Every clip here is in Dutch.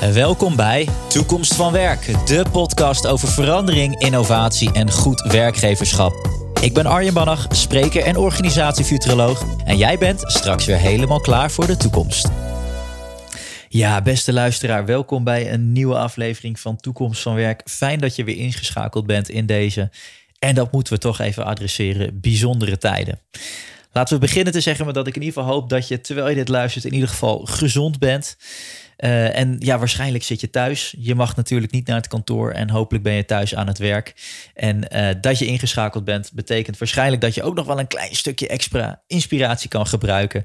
Welkom bij Toekomst van Werk, de podcast over verandering, innovatie en goed werkgeverschap. Ik ben Arjen Bannach, spreker en organisatiefuturoloog. En jij bent straks weer helemaal klaar voor de toekomst. Ja, beste luisteraar, welkom bij een nieuwe aflevering van Toekomst van Werk. Fijn dat je weer ingeschakeld bent in deze. En dat moeten we toch even adresseren: bijzondere tijden. Laten we beginnen te zeggen dat ik in ieder geval hoop dat je, terwijl je dit luistert, in ieder geval gezond bent. Uh, en ja, waarschijnlijk zit je thuis. Je mag natuurlijk niet naar het kantoor en hopelijk ben je thuis aan het werk. En uh, dat je ingeschakeld bent, betekent waarschijnlijk dat je ook nog wel een klein stukje extra inspiratie kan gebruiken.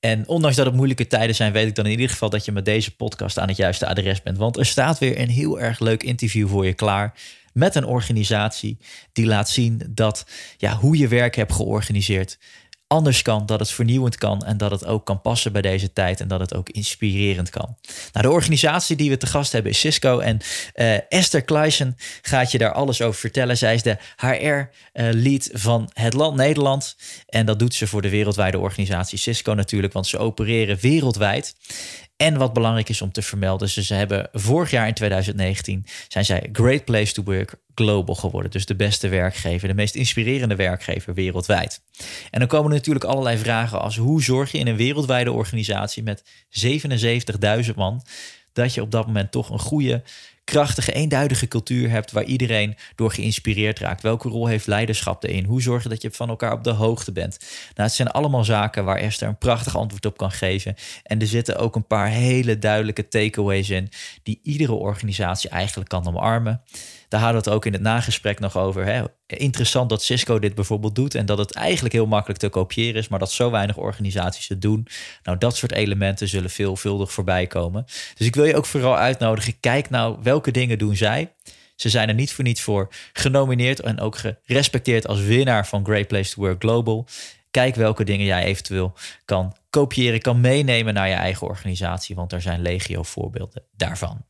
En ondanks dat het moeilijke tijden zijn, weet ik dan in ieder geval dat je met deze podcast aan het juiste adres bent. Want er staat weer een heel erg leuk interview voor je klaar met een organisatie die laat zien dat ja, hoe je werk hebt georganiseerd anders kan, dat het vernieuwend kan en dat het ook kan passen bij deze tijd en dat het ook inspirerend kan. Nou, de organisatie die we te gast hebben is Cisco en uh, Esther Kleisen gaat je daar alles over vertellen. Zij is de HR-lead uh, van het land Nederland en dat doet ze voor de wereldwijde organisatie Cisco natuurlijk, want ze opereren wereldwijd. En wat belangrijk is om te vermelden, ze, ze hebben vorig jaar in 2019 zijn zij Great Place to Work Global geworden. Dus de beste werkgever, de meest inspirerende werkgever wereldwijd. En dan komen er natuurlijk allerlei vragen als hoe zorg je in een wereldwijde organisatie met 77.000 man dat je op dat moment toch een goede krachtige, eenduidige cultuur hebt waar iedereen door geïnspireerd raakt. Welke rol heeft leiderschap erin? Hoe zorg je dat je van elkaar op de hoogte bent? Nou, het zijn allemaal zaken waar Esther een prachtig antwoord op kan geven. En er zitten ook een paar hele duidelijke takeaways in die iedere organisatie eigenlijk kan omarmen. Daar hadden we het ook in het nagesprek nog over. Hè. Interessant dat Cisco dit bijvoorbeeld doet en dat het eigenlijk heel makkelijk te kopiëren is, maar dat zo weinig organisaties het doen. Nou, dat soort elementen zullen veelvuldig voorbij komen. Dus ik wil je ook vooral uitnodigen. Kijk nou welke dingen doen zij. Ze zijn er niet voor niets voor genomineerd en ook gerespecteerd als winnaar van Great Place to Work Global. Kijk welke dingen jij eventueel kan kopiëren, kan meenemen naar je eigen organisatie, want er zijn legio voorbeelden daarvan.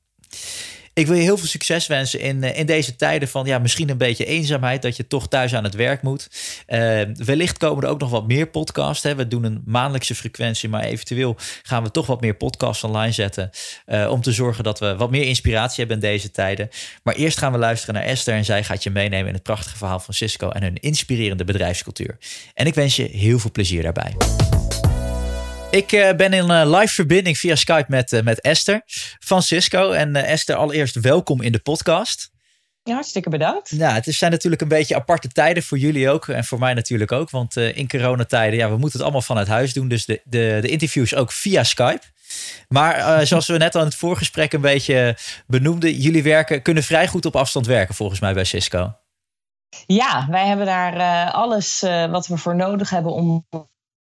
Ik wil je heel veel succes wensen in, eh, in deze tijden van ja, misschien een beetje eenzaamheid, dat je toch thuis aan het werk moet. Uh, wellicht komen er ook nog wat meer podcasts. Hè. We doen een maandelijkse frequentie, maar eventueel gaan we toch wat meer podcasts online zetten. Uh, om te zorgen dat we wat meer inspiratie hebben in deze tijden. Maar eerst gaan we luisteren naar Esther en zij gaat je meenemen in het prachtige verhaal van Cisco en hun inspirerende bedrijfscultuur. En ik wens je heel veel plezier daarbij. Ik uh, ben in uh, live verbinding via Skype met, uh, met Esther van Cisco. En Esther, allereerst welkom in de podcast. Ja, hartstikke bedankt. Ja, het zijn natuurlijk een beetje aparte tijden voor jullie ook. En voor mij natuurlijk ook. Want in coronatijden, ja, we moeten het allemaal vanuit huis doen. Dus de, de, de interviews ook via Skype. Maar zoals we net aan het voorgesprek een beetje benoemden, jullie werken, kunnen vrij goed op afstand werken volgens mij bij Cisco. Ja, wij hebben daar alles wat we voor nodig hebben om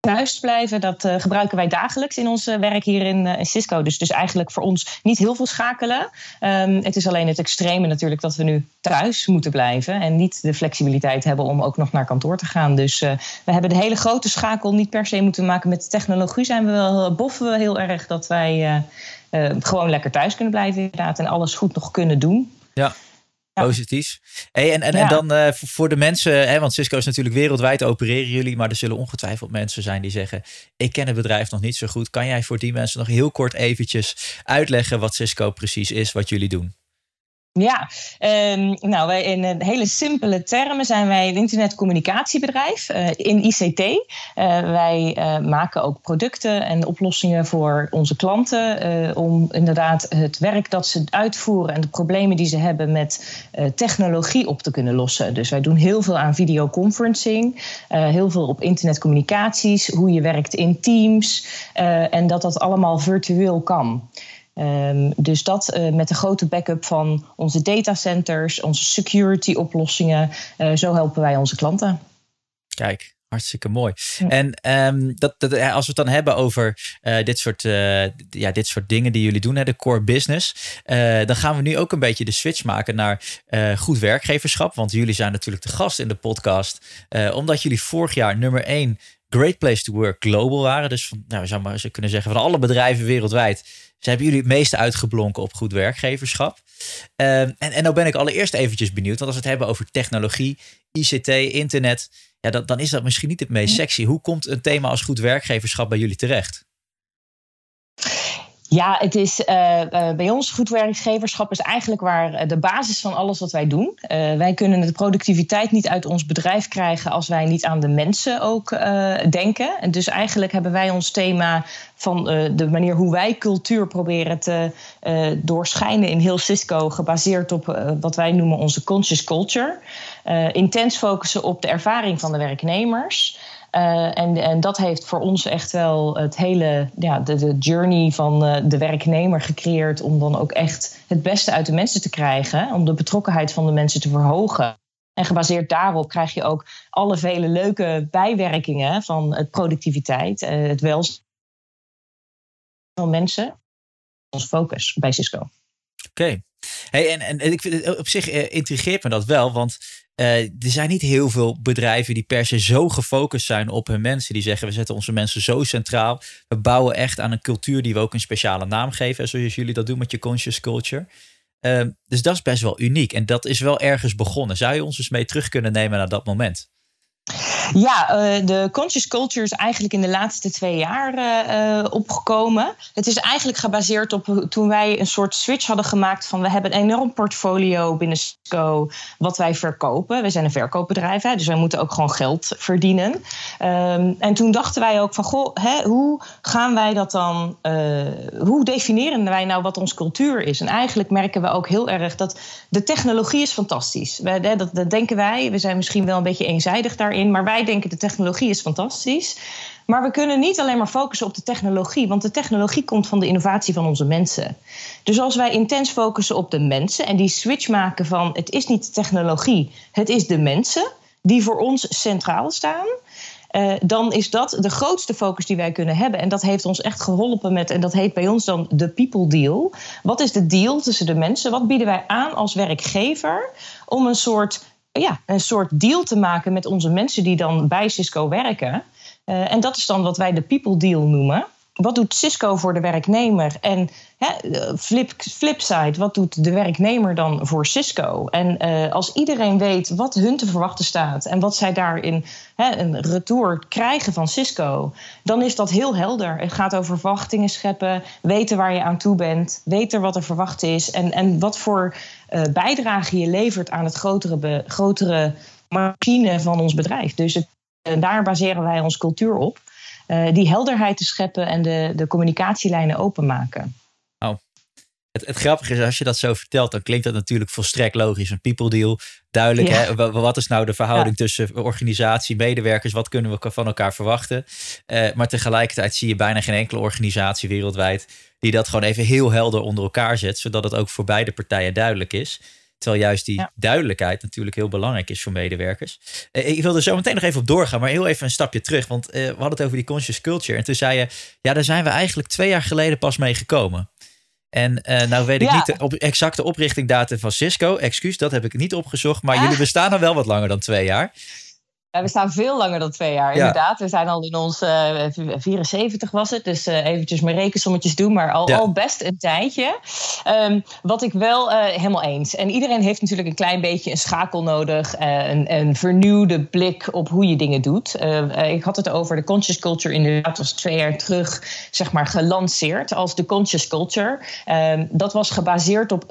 thuis blijven, dat uh, gebruiken wij dagelijks in ons werk hier in, uh, in, Cisco. Dus, dus eigenlijk voor ons niet heel veel schakelen. Um, het is alleen het extreme natuurlijk dat we nu thuis moeten blijven en niet de flexibiliteit hebben om ook nog naar kantoor te gaan. Dus we hebben de hele grote schakel niet per se moeten maken met technologie. Zijn we wel, boffen we heel erg dat wij gewoon lekker thuis kunnen blijven inderdaad en alles goed nog kunnen doen. Ja. Positief. Hey, en, en, en dan uh, voor de mensen, hè, want Cisco is natuurlijk wereldwijd opereren jullie, maar er zullen ongetwijfeld mensen zijn die zeggen: Ik ken het bedrijf nog niet zo goed. Kan jij voor die mensen nog heel kort eventjes uitleggen wat Cisco precies is, wat jullie doen? Ja, um, nou, wij in hele simpele termen zijn wij een internetcommunicatiebedrijf uh, in ICT. Uh, wij maken ook producten en oplossingen voor onze klanten om inderdaad het werk dat ze uitvoeren en de problemen die ze hebben met technologie op te kunnen lossen. Dus wij doen heel veel aan videoconferencing, heel veel op internetcommunicaties, hoe je werkt in teams en dat dat allemaal virtueel kan. Um, dus dat uh, met de grote backup van onze datacenters, onze security oplossingen. Uh, zo helpen wij onze klanten. Kijk, hartstikke mooi. Ja. En um, dat, dat, als we het dan hebben over uh, dit, soort, ja, dit soort dingen die jullie doen, hè, de core business. dan gaan we nu ook een beetje de switch maken naar goed werkgeverschap. Want jullie zijn natuurlijk de gast in de podcast. omdat jullie vorig jaar nummer 1 Great Place to Work Global waren. Dus van, nou, we zouden maar kunnen zeggen van alle bedrijven wereldwijd ze hebben jullie het meeste uitgeblonken op goed werkgeverschap. Um, en, en nou ben ik allereerst eventjes benieuwd, want als we het hebben over technologie, ICT, internet, ja, dat, dan is dat misschien niet het meest sexy. Hoe komt een thema als goed werkgeverschap bij jullie terecht? Ja, het is uh, uh, bij ons goed werkgeverschap is eigenlijk waar eh, de basis van alles wat wij doen. wij kunnen de productiviteit niet uit ons bedrijf krijgen als wij niet aan de mensen ook denken. En dus eigenlijk hebben wij ons thema van de manier hoe wij cultuur proberen te doorschijnen in heel Cisco, gebaseerd op wat wij noemen onze conscious culture. intens focussen op de ervaring van de werknemers. Uh, en, en dat heeft voor ons echt wel het hele, ja, de, de journey van uh, de werknemer gecreëerd. Om dan ook echt het beste uit de mensen te krijgen. Om de betrokkenheid van de mensen te verhogen. En gebaseerd daarop krijg je ook alle vele leuke bijwerkingen van het productiviteit, uh, het welzijn van mensen. Ons focus bij Cisco. Oké. Hey, en, en ik vind het op zich intrigeert me dat wel, want uh, er zijn niet heel veel bedrijven die per se zo gefocust zijn op hun mensen. Die zeggen we zetten onze mensen zo centraal. We bouwen echt aan een cultuur die we ook een speciale naam geven. Zoals jullie dat doen met je conscious culture. Uh, dus dat is best wel uniek. En dat is wel ergens begonnen. Zou je ons eens mee terug kunnen nemen naar dat moment? Ja, uh, de conscious culture is eigenlijk in de laatste twee jaar uh, opgekomen. Het is eigenlijk gebaseerd op toen wij een soort switch hadden gemaakt van we hebben een enorm portfolio binnen Cisco wat wij verkopen. We zijn een verkoopbedrijf, hè, dus wij moeten ook gewoon geld verdienen. Um, en toen dachten wij ook van goh, hè, hoe gaan wij dat dan, hoe definiëren wij nou wat onze cultuur is? En eigenlijk merken we ook heel erg dat de technologie is fantastisch. Dat, dat denken wij, we zijn misschien wel een beetje eenzijdig daarin maar wij denken de technologie is fantastisch. Maar we kunnen niet alleen maar focussen op de technologie, want de technologie komt van de innovatie van onze mensen. Dus als wij intens focussen op de mensen en die switch maken van het is niet de technologie, het is de mensen die voor ons centraal staan. Uh, dan is dat de grootste focus die wij kunnen hebben. En dat heeft ons echt geholpen met, en dat heet bij ons dan de people deal. Wat is de deal tussen de mensen? Wat bieden wij aan als werkgever om een soort ja, een soort deal te maken met onze mensen die dan bij Cisco werken. Uh, en dat is dan wat wij de people deal noemen. Wat doet Cisco voor de werknemer? En flip, flipside, wat doet de werknemer dan voor Cisco? En uh, als iedereen weet wat hun te verwachten staat en wat zij daarin hè, een retour krijgen van Cisco, dan is dat heel helder. Het gaat over verwachtingen scheppen, weten waar je aan toe bent, weten wat er verwacht is en, en wat voor uh, bijdrage je levert aan het grotere, grotere machine van ons bedrijf. Dus het, uh, daar baseren wij onze cultuur op. Die helderheid te scheppen en de, de communicatielijnen openmaken. Het, het, grappige is, als je dat zo vertelt, dan klinkt dat natuurlijk volstrekt logisch. Een people deal, duidelijk. Ja. Hè? Wat is nou de verhouding ja. tussen organisatie, medewerkers? Wat kunnen we van elkaar verwachten? Uh, maar tegelijkertijd zie je bijna geen enkele organisatie wereldwijd die dat gewoon even heel helder onder elkaar zet, zodat het ook voor beide partijen duidelijk is. Terwijl juist die ja. duidelijkheid natuurlijk heel belangrijk is voor medewerkers. Uh, ik wilde zo meteen nog even op doorgaan, maar heel even een stapje terug. Want uh, we hadden het over die conscious culture. En toen zei je, ja, daar zijn we eigenlijk twee jaar geleden pas mee gekomen. En uh, nou weet ik ja. niet de op, exacte oprichtingdatum van Cisco. Excuus, dat heb ik niet opgezocht. Maar jullie bestaan al wel wat langer dan twee jaar. We staan veel langer dan twee jaar, inderdaad. We zijn al in ons uh, 74 was het, dus uh, eventjes mijn rekensommetjes doen, maar al, ja. al best een tijdje. Um, wat ik wel uh, helemaal eens. En iedereen heeft natuurlijk een klein beetje een schakel nodig, een, een vernieuwde blik op hoe je dingen doet. ik had het over de conscious culture inderdaad, was twee jaar terug, zeg maar, gelanceerd als de conscious culture. Um, dat was gebaseerd op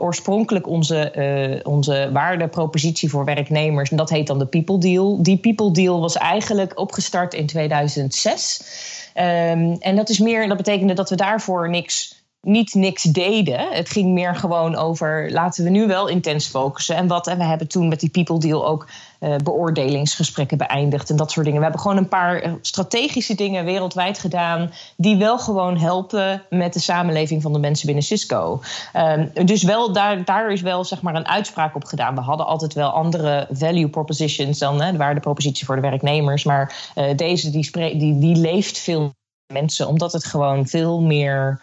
oorspronkelijk onze, onze waardepropositie voor werknemers. En dat heet dan de People Deal die People Deal was eigenlijk opgestart in 2006. Um, en dat is meer, dat betekende dat we daarvoor niks niet niks deden. Het ging meer gewoon over laten we nu wel intens focussen. En wat en we hebben toen met die People Deal ook uh, beoordelingsgesprekken beëindigd en dat soort dingen. We hebben gewoon een paar strategische dingen wereldwijd gedaan die wel gewoon helpen met de samenleving van de mensen binnen Cisco. Um, dus wel daar, daar is wel zeg maar een uitspraak op gedaan. We hadden altijd wel andere value propositions dan hè, de waardepropositie voor de werknemers, maar uh, deze die, die, die leeft veel mensen omdat het gewoon veel meer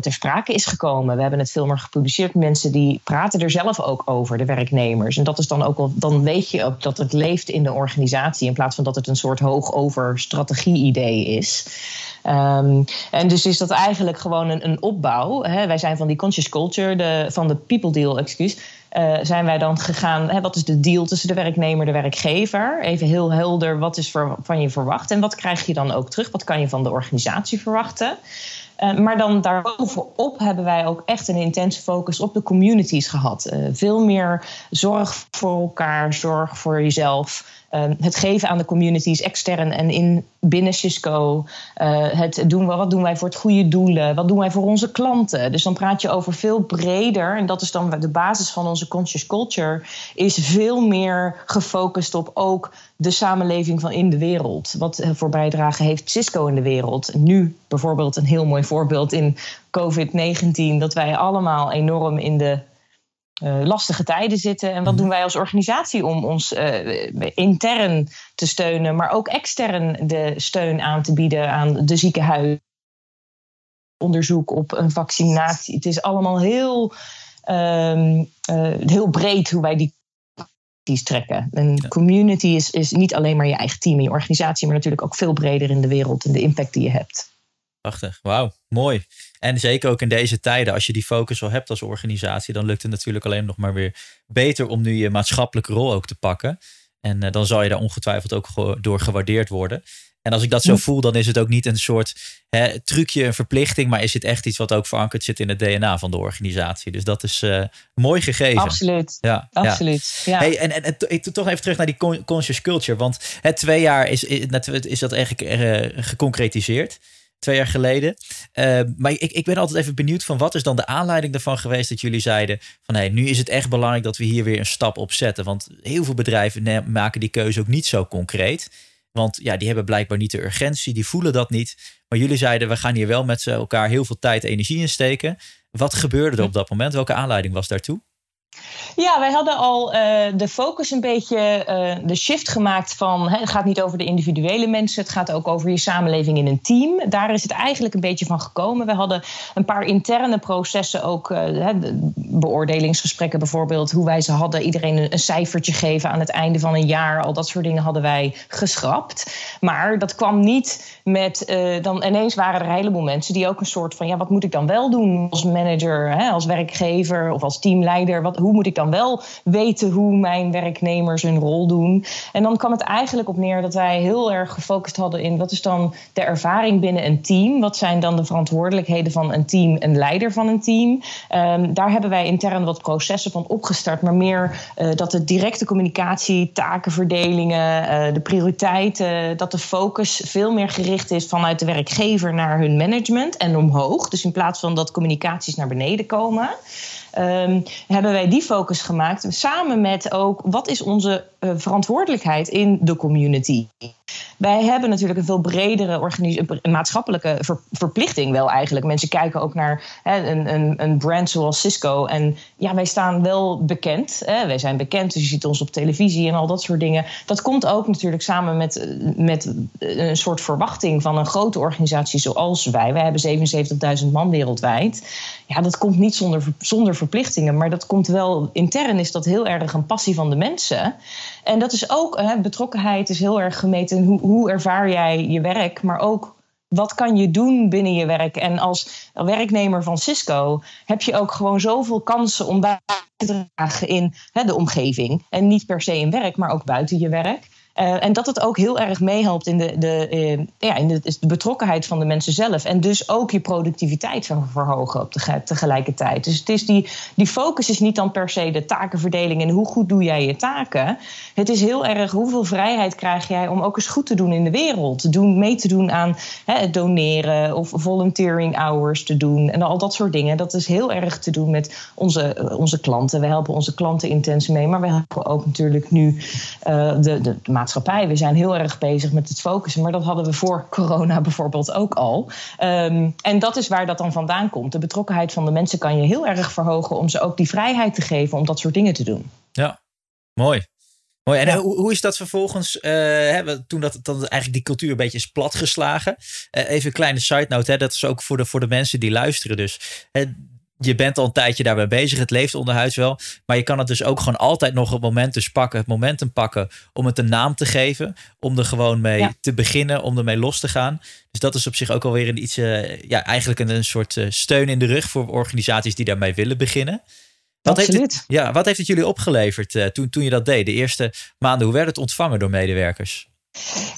ter sprake is gekomen. We hebben het veel meer gepubliceerd. Mensen die praten er zelf ook over, de werknemers. En dat is dan ook wel, dan weet je ook dat het leeft in de organisatie in plaats van dat het een soort hoogover strategie-idee is. Um, en dus is dat eigenlijk gewoon een, een opbouw. Hè? Wij zijn van die conscious culture, de, van de people deal, excuus. Uh, zijn wij dan gegaan, hè, wat is de deal tussen de werknemer en de werkgever? Even heel helder, wat is van je verwacht en wat krijg je dan ook terug? Wat kan je van de organisatie verwachten? Maar dan daarbovenop hebben wij ook echt een intense focus op de communities gehad. veel meer zorg voor elkaar, zorg voor jezelf. Ehm, het geven aan de communities extern en in binnen Cisco. Uh, het doen, wat doen wij voor het goede doelen? Wat doen wij voor onze klanten? Dus dan praat je over veel breder. En dat is dan de basis van onze conscious culture. Is veel meer gefocust op ook de samenleving van in de wereld. Wat voor bijdrage heeft Cisco in de wereld? Nu bijvoorbeeld een heel mooi voorbeeld in COVID-19. Dat wij allemaal enorm in de uh, lastige tijden zitten. En wat mhm. doen wij als organisatie om ons uh, intern te steunen, maar ook extern de steun aan te bieden aan de ziekenhuis? Onderzoek op een vaccinatie. Het is allemaal heel, uh, heel breed hoe wij die trekken. Een community is, is niet alleen maar je eigen team en je organisatie, maar natuurlijk ook veel breder in de wereld en de impact die je hebt. Prachtig, wauw, mooi. En zeker ook in deze tijden, als je die focus al hebt als organisatie, dan lukt het natuurlijk alleen nog maar weer beter om nu je maatschappelijke rol ook te pakken. En uh, dan zal je daar ongetwijfeld ook door gewaardeerd worden. En als ik dat zo voel, dan is het ook niet een soort hè, trucje, een verplichting, maar is het echt iets wat ook verankerd zit in het DNA van de organisatie. Dus dat is uh, mooi gegeven. Absoluut. Ja, absoluut. Ja. Hey, en, en, en toch even terug naar die conscious culture, want het twee jaar is, is, is dat eigenlijk uh, geconcretiseerd twee jaar geleden. Uh, maar ik, ik ben altijd even benieuwd van wat is dan de aanleiding daarvan geweest dat jullie zeiden van hey, nu is het echt belangrijk dat we hier weer een stap op zetten. Want heel veel bedrijven maken die keuze ook niet zo concreet. Want ja, die hebben blijkbaar niet de urgentie, die voelen dat niet. Maar jullie zeiden, we gaan hier wel met elkaar heel veel tijd en energie in steken. Wat gebeurde er op dat moment? Welke aanleiding was daartoe? Ja, wij hadden al uh, de focus een beetje, uh, de shift gemaakt van hè, het gaat niet over de individuele mensen, het gaat ook over je samenleving in een team. Daar is het eigenlijk een beetje van gekomen. We hadden een paar interne processen ook, uh, beoordelingsgesprekken bijvoorbeeld, hoe wij ze hadden, iedereen een, een, cijfertje geven aan het einde van een jaar, al dat soort dingen hadden wij geschrapt. Maar dat kwam niet met, dan ineens waren er een heleboel mensen die ook een soort van, ja, wat moet ik dan wel doen als manager, hè, als werkgever of als teamleider? Wat, hoe moet ik dan wel weten hoe mijn werknemers hun rol doen? En dan kwam het eigenlijk op neer dat wij heel erg gefocust hadden in wat is dan de ervaring binnen een team? Wat zijn dan de verantwoordelijkheden van een team, een leider van een team? Um, daar hebben wij intern wat processen van opgestart, maar meer uh, dat de directe communicatie, takenverdelingen, uh, de prioriteiten, dat de focus veel meer gericht is vanuit de werkgever naar hun management en omhoog. Dus in plaats van dat communicaties naar beneden komen. Um, hebben wij die focus gemaakt. Samen met ook wat is onze uh, verantwoordelijkheid in de community. Wij hebben natuurlijk een veel bredere maatschappelijke verplichting wel eigenlijk. Mensen kijken ook naar hè, een, een, een, brand zoals Cisco. En ja, wij staan wel bekend. Hè. Wij zijn bekend, dus je ziet ons op televisie en al dat soort dingen. Dat komt ook natuurlijk samen met, met een soort verwachting van een grote organisatie zoals wij. Wij hebben 77.000 man wereldwijd. Ja, dat komt niet zonder, zonder verplichtingen, maar dat komt wel intern is dat heel erg een passie van de mensen. En dat is ook, hè, betrokkenheid is heel erg gemeten. Hoe, hoe ervaar jij je werk, maar ook wat kan je doen binnen je werk? En als werknemer van Cisco heb je ook gewoon zoveel kansen om bij te dragen in hè, de omgeving. En niet per se in werk, maar ook buiten je werk. Uh, en dat het ook heel erg meehelpt in, de, de, uh, ja, in de, de, betrokkenheid van de mensen zelf. En dus ook je productiviteit verhogen op de, tegelijkertijd. Dus het is die, die focus is niet dan per se de takenverdeling en hoe goed doe jij je taken. Het is heel erg hoeveel vrijheid krijg jij om ook eens goed te doen in de wereld. Doen, mee te doen aan hè, doneren of volunteering hours te doen. En al dat soort dingen. Dat is heel erg te doen met onze, onze klanten. We helpen onze klanten intens mee. Maar we helpen ook natuurlijk nu de, de, de maatschappij. We zijn heel erg bezig met het focussen, maar dat hadden we voor corona bijvoorbeeld ook al. Um, en dat is waar dat dan vandaan komt. De betrokkenheid van de mensen kan je heel erg verhogen om ze ook die vrijheid te geven om dat soort dingen te doen. Ja, mooi. Mooi. En hoe, hoe, is dat vervolgens, uh, hè, toen dat, dat eigenlijk die cultuur een beetje is platgeslagen? Uh, even een kleine side note, hè, dat is ook voor de, voor de mensen die luisteren. Dus hè, je bent al een tijdje daarbij bezig. Het leeft onderhuids wel. Maar je kan het dus ook gewoon altijd nog het moment dus pakken. Het momentum pakken om het een naam te geven. Om er gewoon mee te beginnen. Om ermee los te gaan. Dus dat is op zich ook alweer een iets... Uh, ja, eigenlijk een, een soort uh, steun in de rug voor organisaties die daarmee willen beginnen. Wat Absoluut. Heeft het, ja, wat heeft het jullie opgeleverd uh, toen, toen je dat deed? De eerste maanden, hoe werd het ontvangen door medewerkers?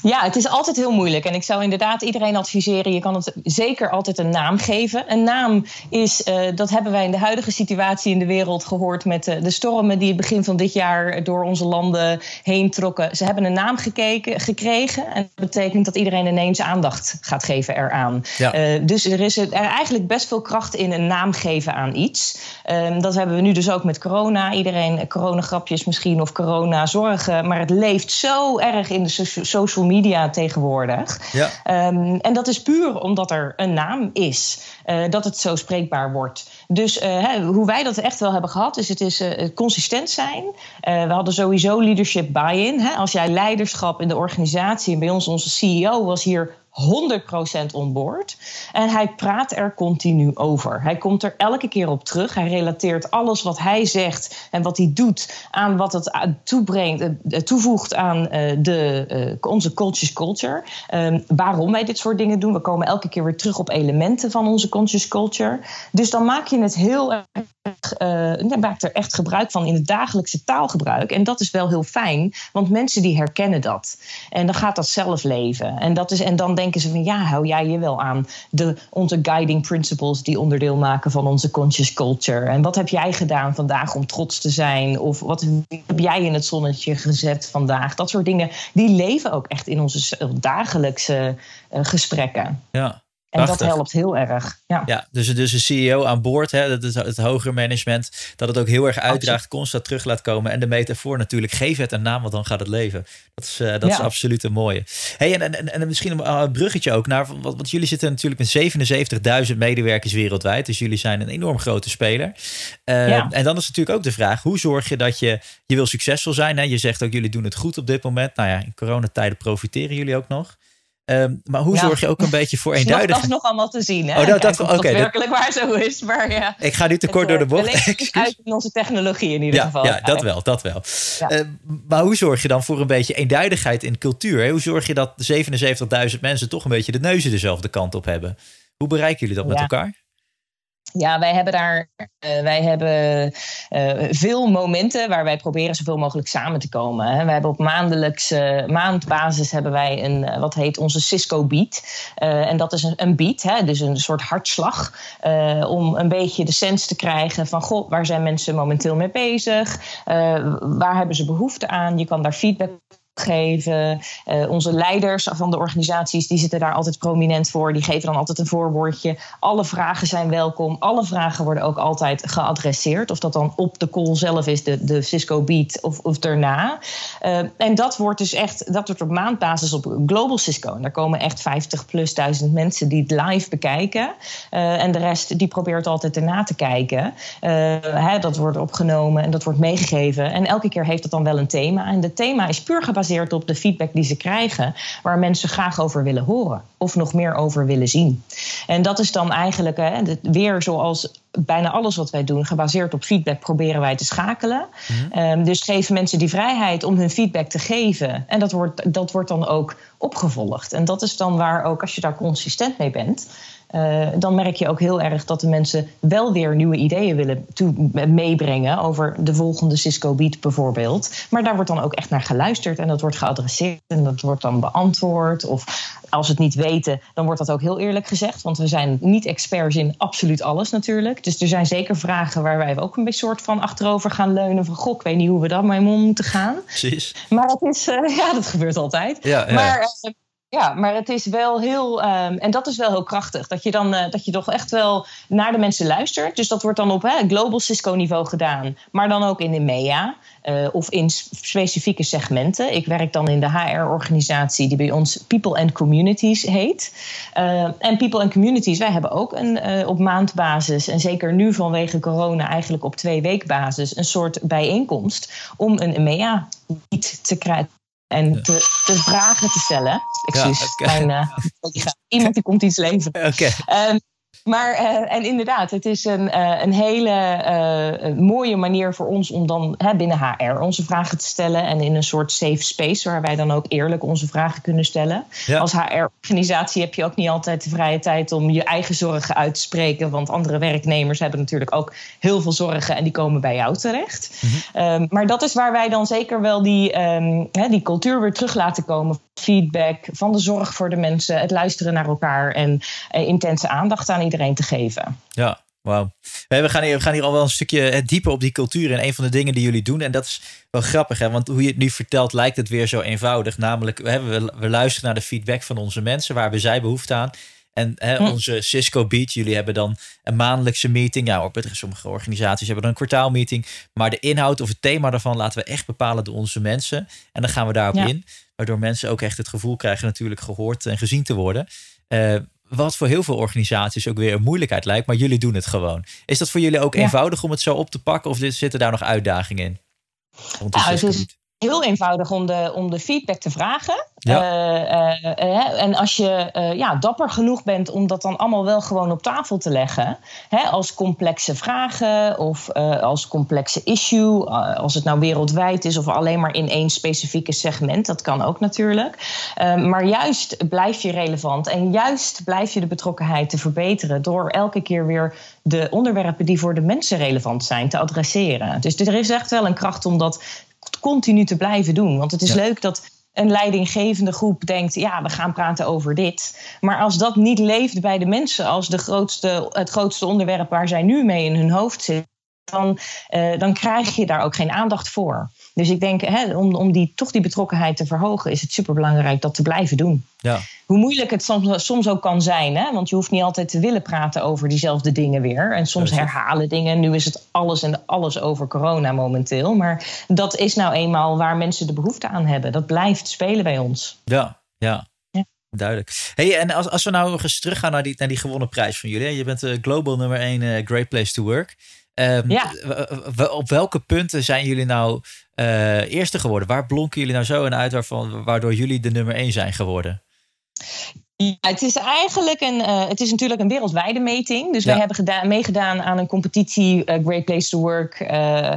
Ja, het is altijd heel moeilijk. En ik zou inderdaad iedereen adviseren: je kan het zeker altijd een naam geven. Een naam is, uh, dat hebben wij in de huidige situatie in de wereld gehoord met de, de stormen die het begin van dit jaar door onze landen heen trokken. Ze hebben een naam gekeken, gekregen. En dat betekent dat iedereen ineens aandacht gaat geven eraan. Ja. Uh, dus er is er eigenlijk best veel kracht in een naam geven aan iets. Uh, dat hebben we nu dus ook met corona. Iedereen coronagrapjes misschien of corona zorgen. Maar het leeft zo erg in de social media tegenwoordig. Ja. Um, en dat is puur omdat er een naam is. Uh, dat het zo spreekbaar wordt. Dus uh, hè, hoe wij dat echt wel hebben gehad, is het is uh, consistent zijn. we hadden sowieso leadership buy-in. Als jij leiderschap in de organisatie, en bij ons onze CEO was hier 100% onboord. En hij praat er continu over. Hij komt er elke keer op terug. Hij relateert alles wat hij zegt en wat hij doet aan wat het toebrengt, eh, toevoegt aan eh, de, uh, onze conscious culture. Um, waarom wij dit soort dingen doen. We komen elke keer weer terug op elementen van onze conscious culture. Dus dan maak je het heel erg uh, maakt er echt gebruik van in het dagelijkse taalgebruik. En dat is wel heel fijn, want mensen die herkennen dat. En dan gaat dat zelf leven. En, dat is, en dan denken ze van ja, hou jij je wel aan de, onze guiding principles die onderdeel maken van onze conscious culture. En wat heb jij gedaan vandaag om trots te zijn? Of wat heb jij in het zonnetje gezet vandaag? Dat soort dingen, die leven ook echt in onze dagelijkse uh, gesprekken. Ja. En dat helpt heel erg. Ja, ja dus, dus een CEO aan boord, hè, dat is het hogere management, dat het ook heel erg uitdraagt, constant terug laat komen. En de metafoor natuurlijk, geef het een naam, want dan gaat het leven. Dat is, uh, dat is absoluut een mooie. Hey, en, en, en misschien een bruggetje ook naar, want, want jullie zitten natuurlijk met 77.000 medewerkers wereldwijd, dus jullie zijn een enorm grote speler. Uh, en dan is natuurlijk ook de vraag, hoe zorg je dat je, je wil succesvol zijn? Hè? Je zegt ook, jullie doen het goed op dit moment. Nou ja, in coronatijden profiteren jullie ook nog. Um, maar hoe zorg je ook een beetje voor eenduidigheid? Dat is nog allemaal te zien. Hè? Oh, dat, dat, okay, werkelijk waar zo is. Maar ja, ik ga nu te kort door de bocht. uit in onze technologie in ieder ja, geval. Ja, dat wel. Dat wel. Ja. Uh, maar hoe zorg je dan voor een beetje eenduidigheid in cultuur? Hè? Hoe zorg je dat 77.000 mensen toch een beetje de neuzen dezelfde kant op hebben? Hoe bereiken jullie dat met elkaar? Ja, wij hebben daar uh, wij hebben uh, veel momenten waar wij proberen zoveel mogelijk samen te komen. Hè. We hebben op maandelijkse maandbasis hebben wij een wat heet onze Cisco Beat. en dat is een, een beat, hè, dus een soort hartslag. om een beetje de sens te krijgen van goh, waar zijn mensen momenteel mee bezig? waar hebben ze behoefte aan? Je kan daar feedback geven. Uh, onze leiders van de organisaties die zitten daar altijd prominent voor. Die geven dan altijd een voorwoordje. Alle vragen zijn welkom. Alle vragen worden ook altijd geadresseerd. Of dat dan op de call zelf is, de, de Cisco Beat, of, of daarna. Uh, en dat wordt dus echt, dat wordt op maandbasis op Global Cisco. En daar komen echt 50 plus duizend mensen die het live bekijken. Uh, en de rest die probeert altijd erna te kijken. Hè, dat wordt opgenomen en dat wordt meegegeven. En elke keer heeft het dan wel een thema. En het thema is puur gebaseerd op de feedback die ze krijgen, waar mensen graag over willen horen of nog meer over willen zien. En dat is dan eigenlijk hè, weer zoals bijna alles wat wij doen, gebaseerd op feedback, proberen wij te schakelen. Mhm. um, dus geven mensen die vrijheid om hun feedback te geven. En dat wordt, dat wordt dan ook opgevolgd. En dat is dan waar ook, als je daar consistent mee bent, uh, dan merk je ook heel erg dat de mensen wel weer nieuwe ideeën willen toe, meebrengen over de volgende Cisco Beat bijvoorbeeld. Maar daar wordt dan ook echt naar geluisterd en dat wordt geadresseerd en dat wordt dan beantwoord. Of als ze het niet weten, dan wordt dat ook heel eerlijk gezegd. Want we zijn niet experts in absoluut alles natuurlijk. Dus er zijn zeker vragen waar wij ook een beetje soort van achterover gaan leunen. Van goh, ik weet niet hoe we daar mee om moeten gaan. Precies. Maar dat is, uh, ja, dat gebeurt altijd. Ja, ja. Maar uh, ja, maar het is wel heel. Um, en dat is wel heel krachtig. Dat je dan uh, dat je toch echt wel naar de mensen luistert. Dus dat wordt dan op hè, global Cisco-niveau gedaan. Maar dan ook in de MEA. Uh, of in specifieke segmenten. Ik werk dan in de HR-organisatie die bij ons People and Communities heet. Uh, en People and Communities, wij hebben ook een, op maandbasis. En zeker nu vanwege corona eigenlijk op twee weekbasis. Een soort bijeenkomst om een MEA te krijgen en te, te, vragen te stellen. Excuus, ja, okay. mijn, uh, iemand die komt iets leveren. Okay. Um, Maar en inderdaad, het is een, een hele mooie manier voor ons om dan binnen HR onze vragen te stellen. En in een soort safe space waar wij dan ook eerlijk onze vragen kunnen stellen. Als HR-organisatie heb je ook niet altijd de vrije tijd om je eigen zorgen uit te spreken. Want andere werknemers hebben natuurlijk ook heel veel zorgen en die komen bij jou terecht. Mhm. Ehm, maar dat is waar wij dan zeker wel die, um, die cultuur weer terug laten komen. Feedback van de zorg voor de mensen, het luisteren naar elkaar en intense aandacht aan iedereen te geven. Ja, Wauw. We gaan, hier, we gaan hier al wel een stukje eh, dieper op die cultuur. En een van de dingen die jullie doen. En dat is wel grappig, hè? want hoe je het nu vertelt, lijkt het weer zo eenvoudig. Namelijk, we, we luisteren naar de feedback van onze mensen. Waar hebben zij behoefte aan? En hè, hm. onze Cisco Beat, jullie hebben dan een maandelijkse meeting. Ja, op sommige organisaties hebben dan een kwartaalmeeting. Maar de inhoud of het thema daarvan laten we echt bepalen door onze mensen. En dan gaan we daarop in. Waardoor mensen ook echt het gevoel krijgen natuurlijk gehoord en gezien te worden. Uh, wat voor heel veel organisaties ook weer een moeilijkheid lijkt, maar jullie doen het gewoon. Is dat voor jullie ook eenvoudig om het zo op te pakken of zitten daar nog uitdagingen in? Nou, het is heel eenvoudig om de, om de feedback te vragen. Ja. Uh, en als je ja, dapper genoeg bent om dat dan allemaal wel gewoon op tafel te leggen, hè, als complexe vragen of als complexe issue, als het nou wereldwijd is of alleen maar in één specifieke segment, dat kan ook natuurlijk. maar juist blijf je relevant en juist blijf je de betrokkenheid te verbeteren door elke keer weer de onderwerpen die voor de mensen relevant zijn te adresseren. Dus er is echt wel een kracht om dat continu te blijven doen. Want het is leuk dat een leidinggevende groep denkt: ja, we gaan praten over dit. Maar als dat niet leeft bij de mensen als de grootste, het grootste onderwerp waar zij nu mee in hun hoofd zitten, dan, uh, dan krijg je daar ook geen aandacht voor. Dus ik denk, hè, om, om die, toch die betrokkenheid te verhogen, is het superbelangrijk dat te blijven doen. Ja. Hoe moeilijk het soms, soms ook kan zijn, hè? want je hoeft niet altijd te willen praten over diezelfde dingen weer. En soms herhalen dingen. Nu is het alles en alles over corona momenteel. Maar dat is nou eenmaal waar mensen de behoefte aan hebben. Dat blijft spelen bij ons. Ja, ja. Duidelijk. Hey, en als, als we nou eens teruggaan naar die, naar die gewonnen prijs van jullie. Je bent de global nummer 1 uh, Great Place to Work. Um, ja. Op welke punten zijn jullie nou uh, eerste geworden? Waar blonken jullie nou zo in uit waarvan, waardoor jullie de nummer 1 zijn geworden? Ja, het is eigenlijk een, uh, het is natuurlijk een wereldwijde meting. Dus wij hebben gedaan, meegedaan aan een competitie uh, Great Place to Work uh,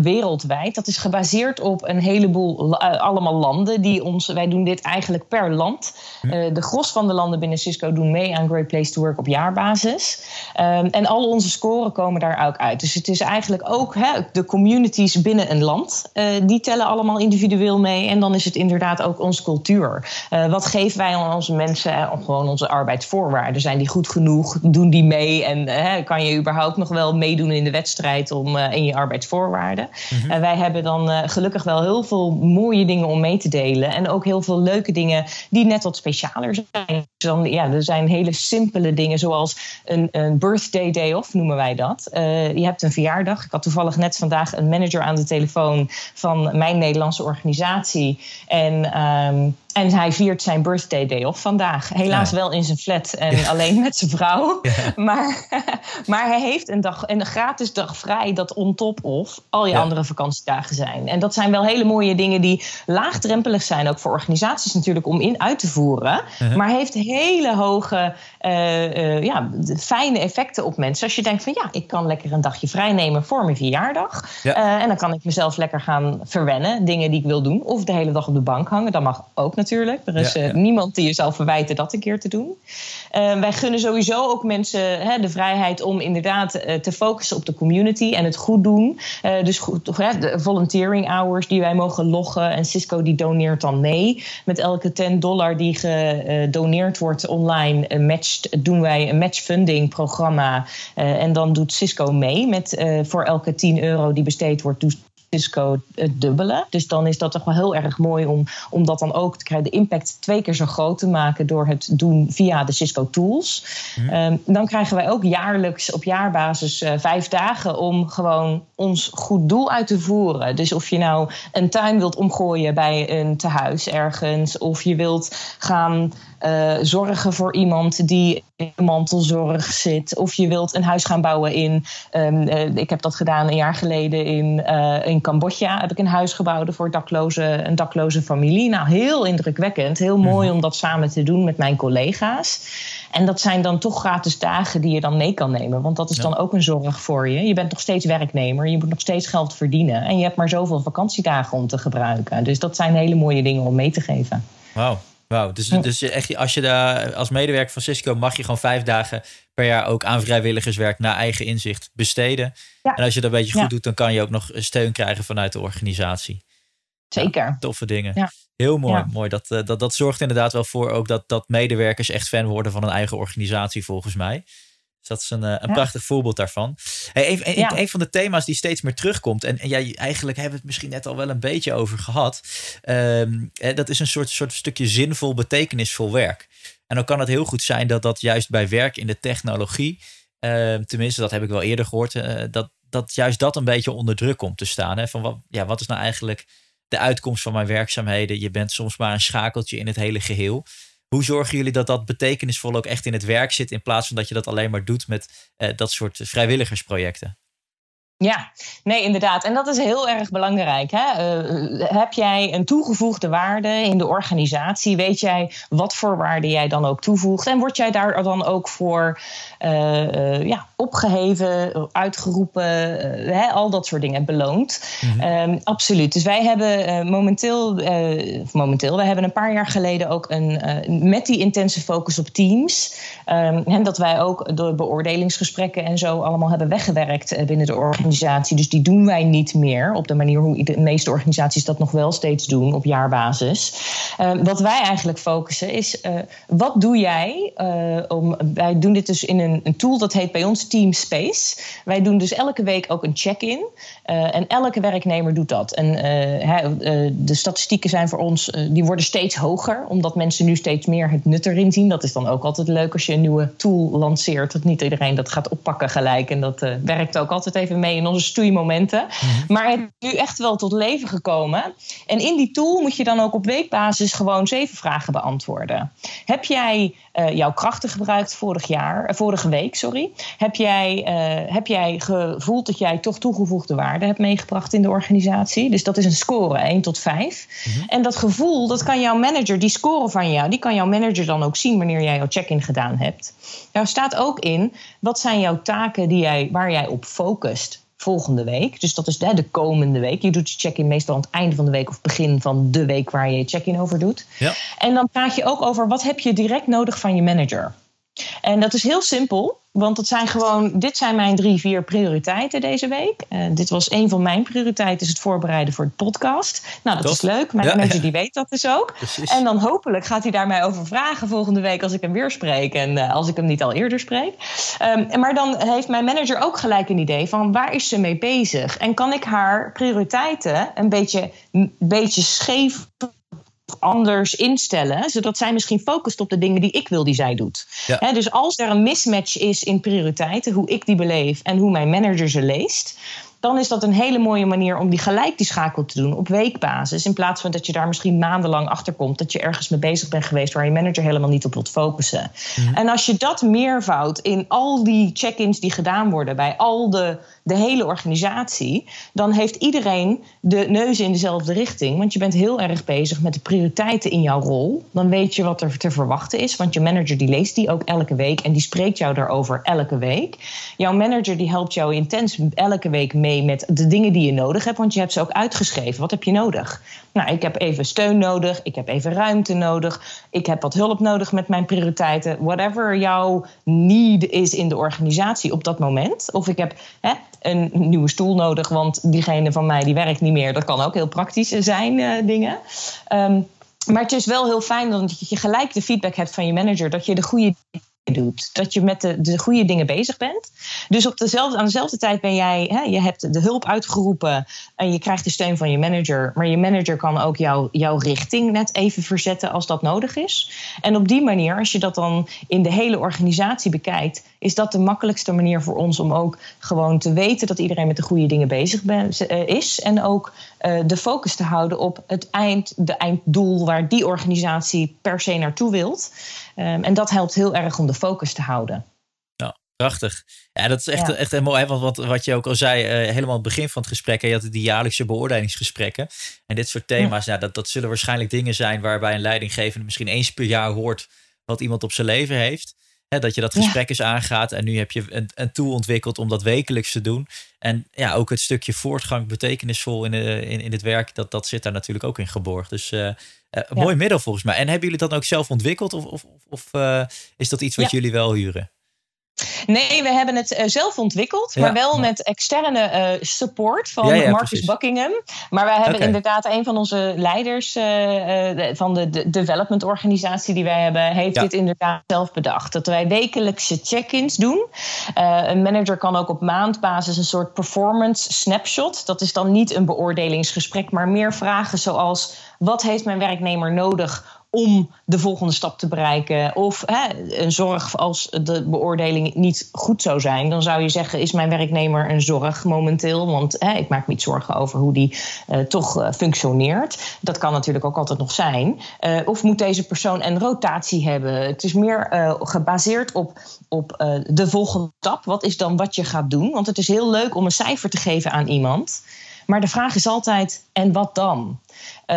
wereldwijd. Dat is gebaseerd op een heleboel allemaal landen die ons. Wij doen dit eigenlijk per land. Hm. de gros van de landen binnen Cisco doen mee aan Great Place to Work op jaarbasis. Um, en al onze scoren komen daar ook uit. Dus het is eigenlijk ook hè, de communities binnen een land. die tellen allemaal individueel mee. En dan is het inderdaad ook onze cultuur. wat geven wij aan onze mensen? Of gewoon onze arbeidsvoorwaarden. Zijn die goed genoeg? Doen die mee? En hè, kan je überhaupt nog wel meedoen in de wedstrijd om, uh, in je arbeidsvoorwaarden? Mhm. En wij hebben dan uh, gelukkig wel heel veel mooie dingen om mee te delen. En ook heel veel leuke dingen die net wat specialer zijn. Dus dan, ja, er zijn hele simpele dingen zoals een, een birthday day off noemen wij dat. Uh, je hebt een verjaardag. Ik had toevallig net vandaag een manager aan de telefoon van mijn Nederlandse organisatie. En um, en hij viert zijn birthday day off vandaag. Helaas wel in zijn flat en alleen met zijn vrouw. Maar, maar hij heeft een, dag, een gratis dag vrij dat on top of al je andere vakantiedagen zijn. En dat zijn wel hele mooie dingen die laagdrempelig zijn. Ook voor organisaties natuurlijk om in uit te voeren. Uh-huh. Maar heeft hele hoge, uh, uh, ja, fijne effecten op mensen. Als je denkt van ja, ik kan lekker een dagje vrij nemen voor mijn verjaardag. Uh, en dan kan ik mezelf lekker gaan verwennen. Dingen die ik wil doen. Of de hele dag op de bank hangen. Dat mag ook natuurlijk natuurlijk. Er is eh, niemand die je zal verwijten dat een keer te doen. Uh, wij gunnen sowieso ook mensen hè, de vrijheid om inderdaad uh, te focussen op de community en het goed doen. dus goed, de volunteering hours die wij mogen loggen. En Cisco die doneert dan mee. Met elke 10 dollar die gedoneerd wordt online, matcht, doen wij een matchfunding programma. en dan doet Cisco mee met voor elke 10 euro die besteed wordt, Cisco het dubbele. Dus dan is dat toch wel heel erg mooi om, om dat dan ook te krijgen, de impact twee keer zo groot te maken door het doen via de Cisco tools. Mhm. Ehm, dan krijgen wij ook jaarlijks op jaarbasis uh, vijf dagen om gewoon ons goed doel uit te voeren. Dus of je nou een tuin wilt omgooien bij een tehuis ergens, of je wilt gaan uh, zorgen voor iemand die in mantelzorg zit. Of je wilt een huis gaan bouwen in. Um, uh, ik heb dat gedaan een jaar geleden in, uh, in Cambodja heb ik een huis gebouwd voor dakloze, een dakloze familie. Nou, heel indrukwekkend. Heel mooi mhm. om dat samen te doen met mijn collega's. En dat zijn dan toch gratis dagen die je dan mee kan nemen. Want dat is dan ook een zorg voor je. Je bent nog steeds werknemer. Je moet nog steeds geld verdienen. En je hebt maar zoveel vakantiedagen om te gebruiken. Dus dat zijn hele mooie dingen om mee te geven. Wauw. Wauw, dus, dus echt, als je daar als medewerker van Cisco mag je gewoon vijf dagen per jaar ook aan vrijwilligerswerk naar eigen inzicht besteden. En als je dat een beetje goed doet, dan kan je ook nog steun krijgen vanuit de organisatie. Zeker. toffe dingen. Heel mooi. mooi. Dat, eh, dat, dat zorgt inderdaad wel voor ook dat, dat medewerkers echt fan worden van een eigen organisatie, volgens mij. Dus dat is een, eh, een prachtig voorbeeld daarvan. Hey, een, een, van de thema's die steeds meer terugkomt, en, en jij, eigenlijk hebben we het misschien net al wel een beetje over gehad. Um, dat is een soort, soort stukje zinvol, betekenisvol werk. En dan kan het heel goed zijn dat dat juist bij werk in de technologie, ehm, tenminste dat heb ik wel eerder gehoord, uh, dat, dat juist dat een beetje onder druk komt te staan. Hè? Van wat, ja, wat is nou eigenlijk de uitkomst van mijn werkzaamheden? Je bent soms maar een schakeltje in het hele geheel. Hoe zorgen jullie dat dat betekenisvol ook echt in het werk zit, in plaats van dat je dat alleen maar doet met uh, dat soort vrijwilligersprojecten? Ja, nee, inderdaad. En dat is heel erg belangrijk. Hè? Uh, heb jij een toegevoegde waarde in de organisatie? Weet jij wat voor waarde jij dan ook toevoegt? En word jij daar dan ook voor uh, uh, ja, opgeheven, uitgeroepen, hè? al dat soort dingen, beloond? Mm -hmm. absoluut. Dus wij hebben momenteel, momenteel, wij hebben een paar jaar geleden ook een, met die intense focus op teams, um, en dat wij ook de beoordelingsgesprekken en zo allemaal hebben weggewerkt binnen de organisatie organisatie. Dus die doen wij niet meer op de manier hoe de meeste organisaties dat nog wel steeds doen op jaarbasis. Uh, wat wij eigenlijk focussen is, uh, wat doe jij uh, om. Wij doen dit dus in een, een, tool dat heet bij ons Team Space. Wij doen dus elke week ook een check-in. en elke werknemer doet dat. En de statistieken zijn voor ons, die worden steeds hoger, omdat mensen nu steeds meer het nut erin zien. Dat is dan ook altijd leuk als je een nieuwe tool lanceert. Dat niet iedereen dat gaat oppakken gelijk. En dat werkt ook altijd even mee in onze stoeimomenten. Mm Maar het is nu echt wel tot leven gekomen. En in die tool moet je dan ook op weekbasis gewoon zeven vragen beantwoorden. Heb jij uh, jouw krachten gebruikt vorig jaar, uh, vorige week, sorry? Heb jij, uh, heb jij gevoeld dat jij toch toegevoegde waarde hebt meegebracht in de organisatie? Dus dat is een score, 1 tot 5. Mm -hmm. En dat gevoel, dat kan jouw manager, die score van jou, die kan jouw manager dan ook zien wanneer jij jouw check-in gedaan hebt. Daar staat ook in, wat zijn jouw taken die jij, waar jij op focust? Volgende week. Dus dat is de, de komende week. Je doet je check-in meestal aan het einde van de week of begin van de week waar je je check-in over doet. Ja. En dan praat je ook over wat heb je direct nodig van je manager. En dat is heel simpel. Want het zijn gewoon, dit zijn mijn drie, vier prioriteiten deze week. Uh, dit was een van mijn prioriteiten, is het voorbereiden voor de podcast. Nou, dat is leuk. Mijn ja, manager die weet dat dus ook. Precies. En dan hopelijk gaat hij daar mij over vragen volgende week als ik hem weer spreek. En uh, als ik hem niet al eerder spreek. Um, maar dan heeft mijn manager ook gelijk een idee van waar is ze mee bezig? En kan ik haar prioriteiten een beetje, een beetje scheef anders instellen, zodat zij misschien focust op de dingen die ik wil die zij doet. Ja. dus als er een mismatch is in prioriteiten, hoe ik die beleef en hoe mijn manager ze leest, dan is dat een hele mooie manier om die gelijk die schakel te doen op weekbasis. In plaats van dat je daar misschien maandenlang achter komt dat je ergens mee bezig bent geweest waar je manager helemaal niet op wilt focussen. Mhm. En als je dat meervouwt in al die check-ins die gedaan worden bij al de, de hele organisatie, dan heeft iedereen de neus in dezelfde richting. Want je bent heel erg bezig met de prioriteiten in jouw rol. Dan weet je wat er te verwachten is, want je manager die leest die ook elke week en die spreekt jou daarover elke week. Jouw manager die helpt jou intens elke week mee met de dingen die je nodig hebt, want je hebt ze ook uitgeschreven. Wat heb je nodig? Nou, ik heb even steun nodig, ik heb even ruimte nodig, ik heb wat hulp nodig met mijn prioriteiten. Whatever jouw need is in de organisatie op dat moment. Of ik heb hè, een nieuwe stoel nodig, want diegene van mij die werkt niet meer. Dat kan ook heel praktisch zijn, uh, dingen. Um, maar het is wel heel fijn dat je gelijk de feedback hebt van je manager dat je de goede doet. Dat je met de, de goede dingen bezig bent. Dus op dezelfde, aan dezelfde tijd ben jij, hè, je hebt de hulp uitgeroepen en je krijgt de steun van je manager. Maar je manager kan ook jou, jouw richting net even verzetten als dat nodig is. En op die manier, als je dat dan in de hele organisatie bekijkt, is dat de makkelijkste manier voor ons om ook gewoon te weten dat iedereen met de goede dingen bezig eh, is. En ook uh, de focus te houden op het eind, de einddoel waar die organisatie per se naartoe wilt. Um, en dat helpt heel erg om de focus te houden. Ja, Prachtig. Ja, dat is echt, echt mooi. Want wat, wat je ook al zei, uh, helemaal het begin van het gesprek. je had die jaarlijkse beoordelingsgesprekken. En dit soort thema's, ja. dat, dat zullen waarschijnlijk dingen zijn waarbij een leidinggevende misschien eens per jaar hoort wat iemand op zijn leven heeft. Dat je dat gesprek eens aangaat. En nu heb je een, een tool ontwikkeld om dat wekelijks te doen. En ja, ook het stukje voortgang betekenisvol in, in, in het werk, dat, dat zit daar natuurlijk ook in geborgd. Dus uh, mooi middel volgens mij. En hebben jullie dat ook zelf ontwikkeld? Of, of, of is dat iets wat jullie wel huren? Nee, we hebben het uh, zelf ontwikkeld, maar wel met externe uh, support van ja, Marcus precies. Buckingham. Maar wij hebben okay. inderdaad een van onze leiders uh, van de, de development organisatie die wij hebben, heeft dit inderdaad zelf bedacht. Dat wij wekelijkse check-ins doen. een manager kan ook op maandbasis een soort performance snapshot. Dat is dan niet een beoordelingsgesprek, maar meer vragen zoals: wat heeft mijn werknemer nodig om de volgende stap te bereiken. Of hè, een zorg als de beoordeling niet goed zou zijn. Dan zou je zeggen, is mijn werknemer een zorg momenteel? Want hè, ik maak me niet zorgen over hoe die uh, toch uh, functioneert. Dat kan natuurlijk ook altijd nog zijn. Uh, of moet deze persoon een rotatie hebben? Het is meer gebaseerd op, op de volgende stap. Wat is dan wat je gaat doen? Want het is heel leuk om een cijfer te geven aan iemand. Maar de vraag is altijd, en wat dan? Uh,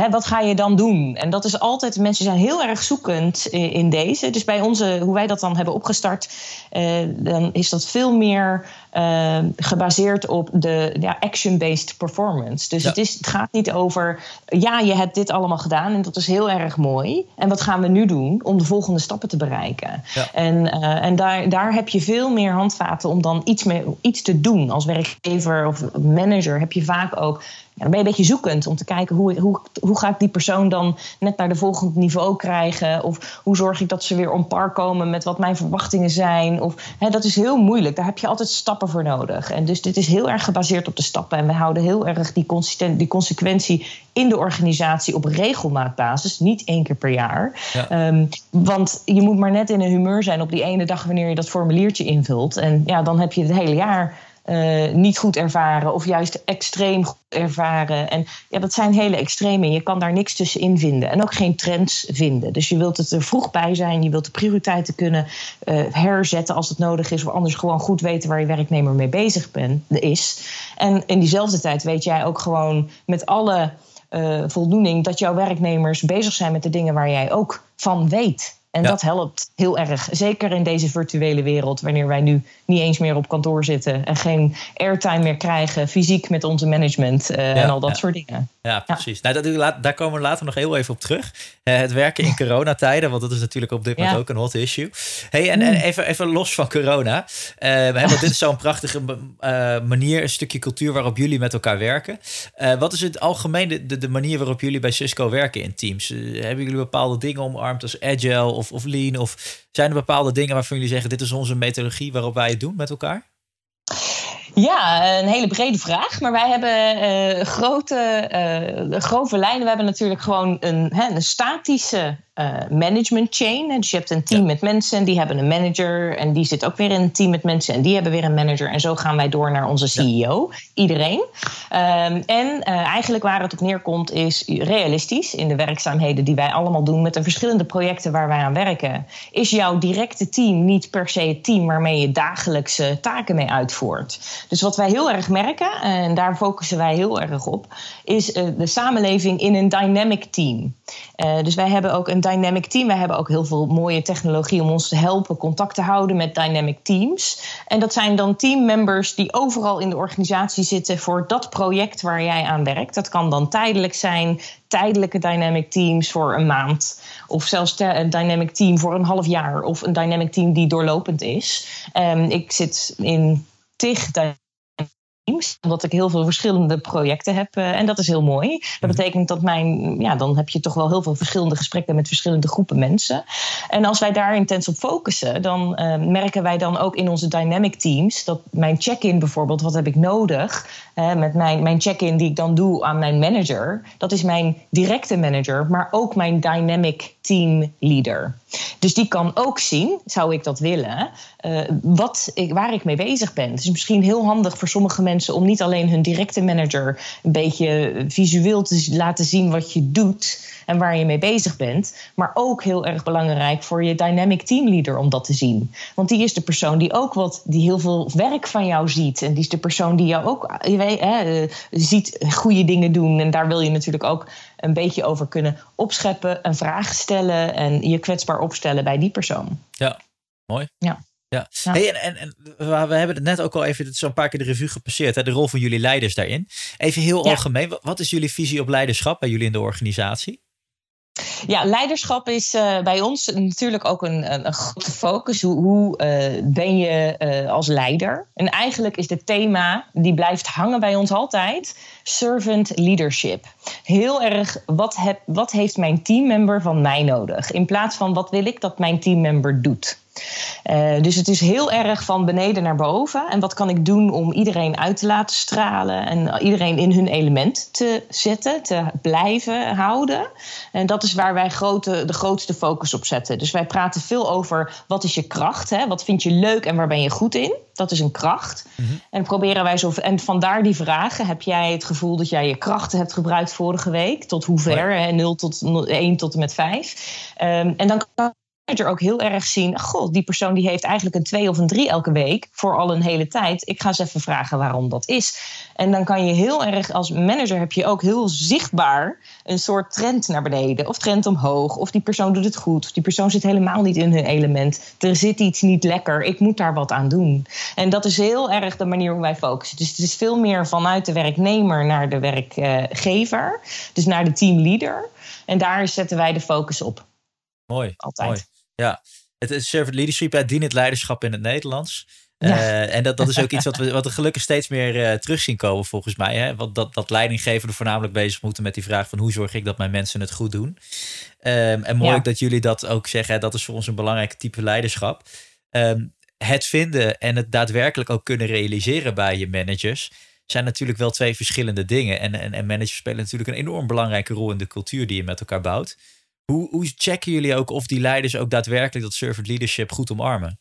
hè, wat ga je dan doen? En dat is altijd, mensen zijn heel erg zoekend in, in deze. Dus bij onze, hoe wij dat dan hebben opgestart, uh, dan is dat veel meer uh, gebaseerd op de ja, action-based performance. Dus ja. het, is, het gaat niet over, ja, je hebt dit allemaal gedaan en dat is heel erg mooi. En wat gaan we nu doen om de volgende stappen te bereiken? Ja. En, en daar, daar heb je veel meer handvaten om dan iets, mee, iets te doen. Als werkgever of manager heb je vaak ook ja, dan ben je een beetje zoekend om te kijken hoe, hoe, hoe ga ik die persoon dan net naar de volgende niveau krijgen? Of hoe zorg ik dat ze weer on par komen met wat mijn verwachtingen zijn? Of, hè, dat is heel moeilijk. Daar heb je altijd stappen voor nodig. En dus dit is heel erg gebaseerd op de stappen. En we houden heel erg die, consistent, die consequentie in de organisatie op regelmaatbasis. Niet één keer per jaar. Ja. Um, want je moet maar net in een humeur zijn op die ene dag wanneer je dat formuliertje invult. En ja, dan heb je het hele jaar uh, niet goed ervaren of juist extreem goed ervaren. En ja, dat zijn hele extreme. Je kan daar niks tussenin vinden en ook geen trends vinden. Dus je wilt het er vroeg bij zijn. Je wilt de prioriteiten kunnen uh, herzetten als het nodig is, of anders gewoon goed weten waar je werknemer mee bezig ben, is. En in diezelfde tijd weet jij ook gewoon met alle uh, voldoening dat jouw werknemers bezig zijn met de dingen waar jij ook van weet. En ja. dat helpt heel erg. Zeker in deze virtuele wereld, wanneer wij nu niet eens meer op kantoor zitten en geen airtime meer krijgen, fysiek met onze management uh, ja, en al dat ja. soort dingen. Ja, precies. Nou, dat, daar komen we later nog heel even op terug. Uh, het werken in coronatijden, want dat is natuurlijk op dit moment ook een hot issue. Hey, en, en even, even los van corona. Uh, we hebben dit is zo'n prachtige manier, een stukje cultuur waarop jullie met elkaar werken. wat is het algemeen de, de, de, manier waarop jullie bij Cisco werken in teams? hebben jullie bepaalde dingen omarmd als agile of, of lean? Of zijn er bepaalde dingen waarvan jullie zeggen: dit is onze methodologie waarop wij het doen met elkaar? Ja, een hele brede vraag. Maar wij hebben uh, grote, uh, grove lijnen. We hebben natuurlijk gewoon een, hè, een statische uh, management chain. Dus je hebt een team ja. met mensen en die hebben een manager. En die zit ook weer in een team met mensen en die hebben weer een manager. En zo gaan wij door naar onze CEO. Ja. Iedereen. Um, en uh, eigenlijk waar het op neerkomt is realistisch in de werkzaamheden die wij allemaal doen met de verschillende projecten waar wij aan werken. Is jouw directe team niet per se het team waarmee je dagelijkse taken mee uitvoert. Dus wat wij heel erg merken, en daar focussen wij heel erg op, is uh, de samenleving in een dynamic team. dus wij hebben ook een dynamic team. We hebben ook heel veel mooie technologie om ons te helpen contact te houden met dynamic teams. En dat zijn dan teammembers die overal in de organisatie zitten voor dat project waar jij aan werkt. Dat kan dan tijdelijk zijn, tijdelijke dynamic teams voor een maand. Of zelfs een dynamic team voor een half jaar. Of een dynamic team die doorlopend is. Um, ik zit in tig teams. Omdat ik heel veel verschillende projecten heb. Uh, en dat is heel mooi. Dat mhm. betekent dat mijn, ja, dan heb je toch wel heel veel verschillende gesprekken met verschillende groepen mensen. En als wij daar intens op focussen, dan uh, merken wij dan ook in onze dynamic teams dat mijn check-in bijvoorbeeld, wat heb ik nodig? Uh, met mijn, mijn check-in die ik dan doe aan mijn manager, dat is mijn directe manager, maar ook mijn dynamic team leader. Dus die kan ook zien, zou ik dat willen, wat ik, waar ik mee bezig ben. Het is misschien heel handig voor sommige mensen mensen om niet alleen hun directe manager een beetje visueel te laten zien wat je doet en waar je mee bezig bent. Maar ook heel erg belangrijk voor je dynamic teamleader om dat te zien. Want die is de persoon die ook wat, die heel veel werk van jou ziet. En die is de persoon die jou ook je weet, hè, ziet goede dingen doen. En daar wil je natuurlijk ook een beetje over kunnen opscheppen, een vraag stellen en je kwetsbaar opstellen bij die persoon. Ja, mooi. Ja. Ja. Hey, en, en, en, we hebben het net ook al even zo'n paar keer de revue gepasseerd. Hè, de rol van jullie leiders daarin. Even heel algemeen. Wat is jullie visie op leiderschap bij jullie in de organisatie? Ja, leiderschap is uh, bij ons natuurlijk ook een, een, een grote focus. Hoe, hoe uh, ben je uh, als leider? En eigenlijk is het thema, die blijft hangen bij ons altijd, servant leadership. Heel erg, wat, heb, wat heeft mijn teammember van mij nodig? In plaats van, wat wil ik dat mijn teammember doet? Uh, dus het is heel erg van beneden naar boven. En wat kan ik doen om iedereen uit te laten stralen en iedereen in hun element te zetten, te blijven houden. En dat is waar wij grote, de grootste focus op zetten. Dus wij praten veel over wat is je kracht, hè? wat vind je leuk en waar ben je goed in. Dat is een kracht. Mm -hmm. En proberen wij zo. En vandaar die vragen. Heb jij het gevoel dat jij je krachten hebt gebruikt vorige week? Tot hoe ver? 0 tot 1 tot en met 5. Um, en dan kan manager ook heel erg zien: god, die persoon die heeft eigenlijk een twee of een drie elke week voor al een hele tijd. Ik ga eens even vragen waarom dat is. En dan kan je heel erg, als manager heb je ook heel zichtbaar een soort trend naar beneden of trend omhoog. Of die persoon doet het goed, of die persoon zit helemaal niet in hun element. Er zit iets niet lekker, ik moet daar wat aan doen. En dat is heel erg de manier hoe wij focussen. Dus het is veel meer vanuit de werknemer naar de werkgever, dus naar de teamleader. En daar zetten wij de focus op. Mooi. Altijd. Mooi. Ja, het is servant leadership, het dienend leiderschap in het Nederlands. Ja. Uh, en dat, dat is ook iets wat we, wat we gelukkig steeds meer uh, terug zien komen, volgens mij. Hè? Want dat, dat leidinggevenden voornamelijk bezig moeten met die vraag van hoe zorg ik dat mijn mensen het goed doen. Um, en mooi ja. dat jullie dat ook zeggen. Hè? Dat is voor ons een belangrijk type leiderschap. Um, het vinden en het daadwerkelijk ook kunnen realiseren bij je managers zijn natuurlijk wel twee verschillende dingen. En, en, en managers spelen natuurlijk een enorm belangrijke rol in de cultuur die je met elkaar bouwt. Hoe, hoe checken jullie ook of die leiders ook daadwerkelijk dat servant leadership goed omarmen?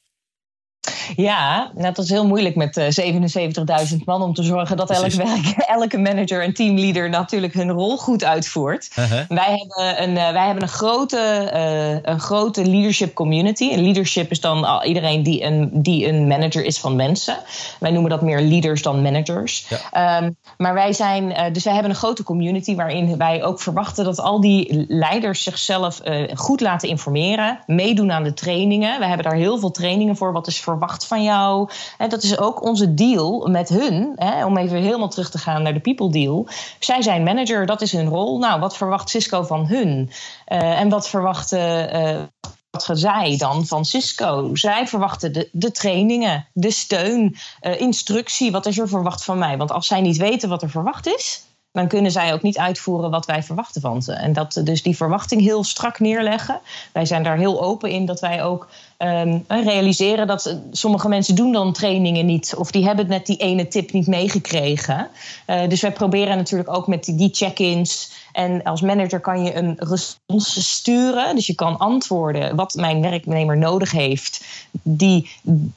Ja, nou, dat is heel moeilijk met uh, 77.000 man om te zorgen dat elke, werk, elke manager en teamleader natuurlijk hun rol goed uitvoert. Uh -huh. wij, hebben een, uh, wij hebben een grote, uh, een grote leadership community. En leadership is dan iedereen die een, die een manager is van mensen. Wij noemen dat meer leaders dan managers. Ja. Um, maar wij zijn, dus wij hebben een grote community waarin wij ook verwachten dat al die leiders zichzelf goed laten informeren, meedoen aan de trainingen. We hebben daar heel veel trainingen voor. Wat is verwacht van jou. En dat is ook onze deal met hun. Hè, om even helemaal terug te gaan naar de people deal. Zij zijn manager, dat is hun rol. Nou, wat verwacht Cisco van hun? Uh, en wat verwacht. Uh, wat zij dan van Cisco? Zij verwachten de, de trainingen, de steun, uh, instructie. Wat is er verwacht van mij? Want als zij niet weten wat er verwacht is, dan kunnen zij ook niet uitvoeren wat wij verwachten van ze. En dat dus die verwachting heel strak neerleggen. Wij zijn daar heel open in dat wij ook um, realiseren dat sommige mensen doen dan trainingen niet. Of die hebben net die ene tip niet meegekregen. Uh, dus wij proberen natuurlijk ook met die check-ins. En als manager kan je een respons sturen. Dus je kan antwoorden wat mijn werknemer nodig heeft. Die,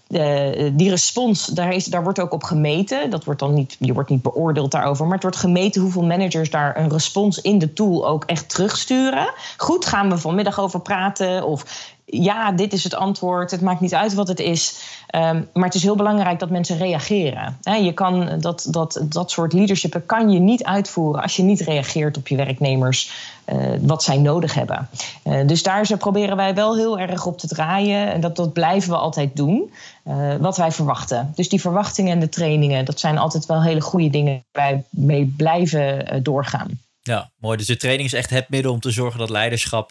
uh, die respons, daar, is, daar wordt ook op gemeten. Dat wordt dan niet, je wordt niet beoordeeld daarover. Maar het wordt gemeten hoeveel managers daar een respons in de tool ook echt terugsturen. Goed, gaan we vanmiddag over praten. Of ja, dit is het antwoord. Het maakt niet uit wat het is. Um, maar het is heel belangrijk dat mensen reageren. Je kan dat, dat, dat soort leadership kan je niet uitvoeren als je niet reageert op je werknemers uh, wat zij nodig hebben. Uh, dus daar zo proberen wij wel heel erg op te draaien. En dat, dat blijven we altijd doen. Uh, wat wij verwachten. Dus die verwachtingen en de trainingen, dat zijn altijd wel hele goede dingen waar wij mee blijven doorgaan. Ja, mooi. Dus de training is echt het middel om te zorgen dat leiderschap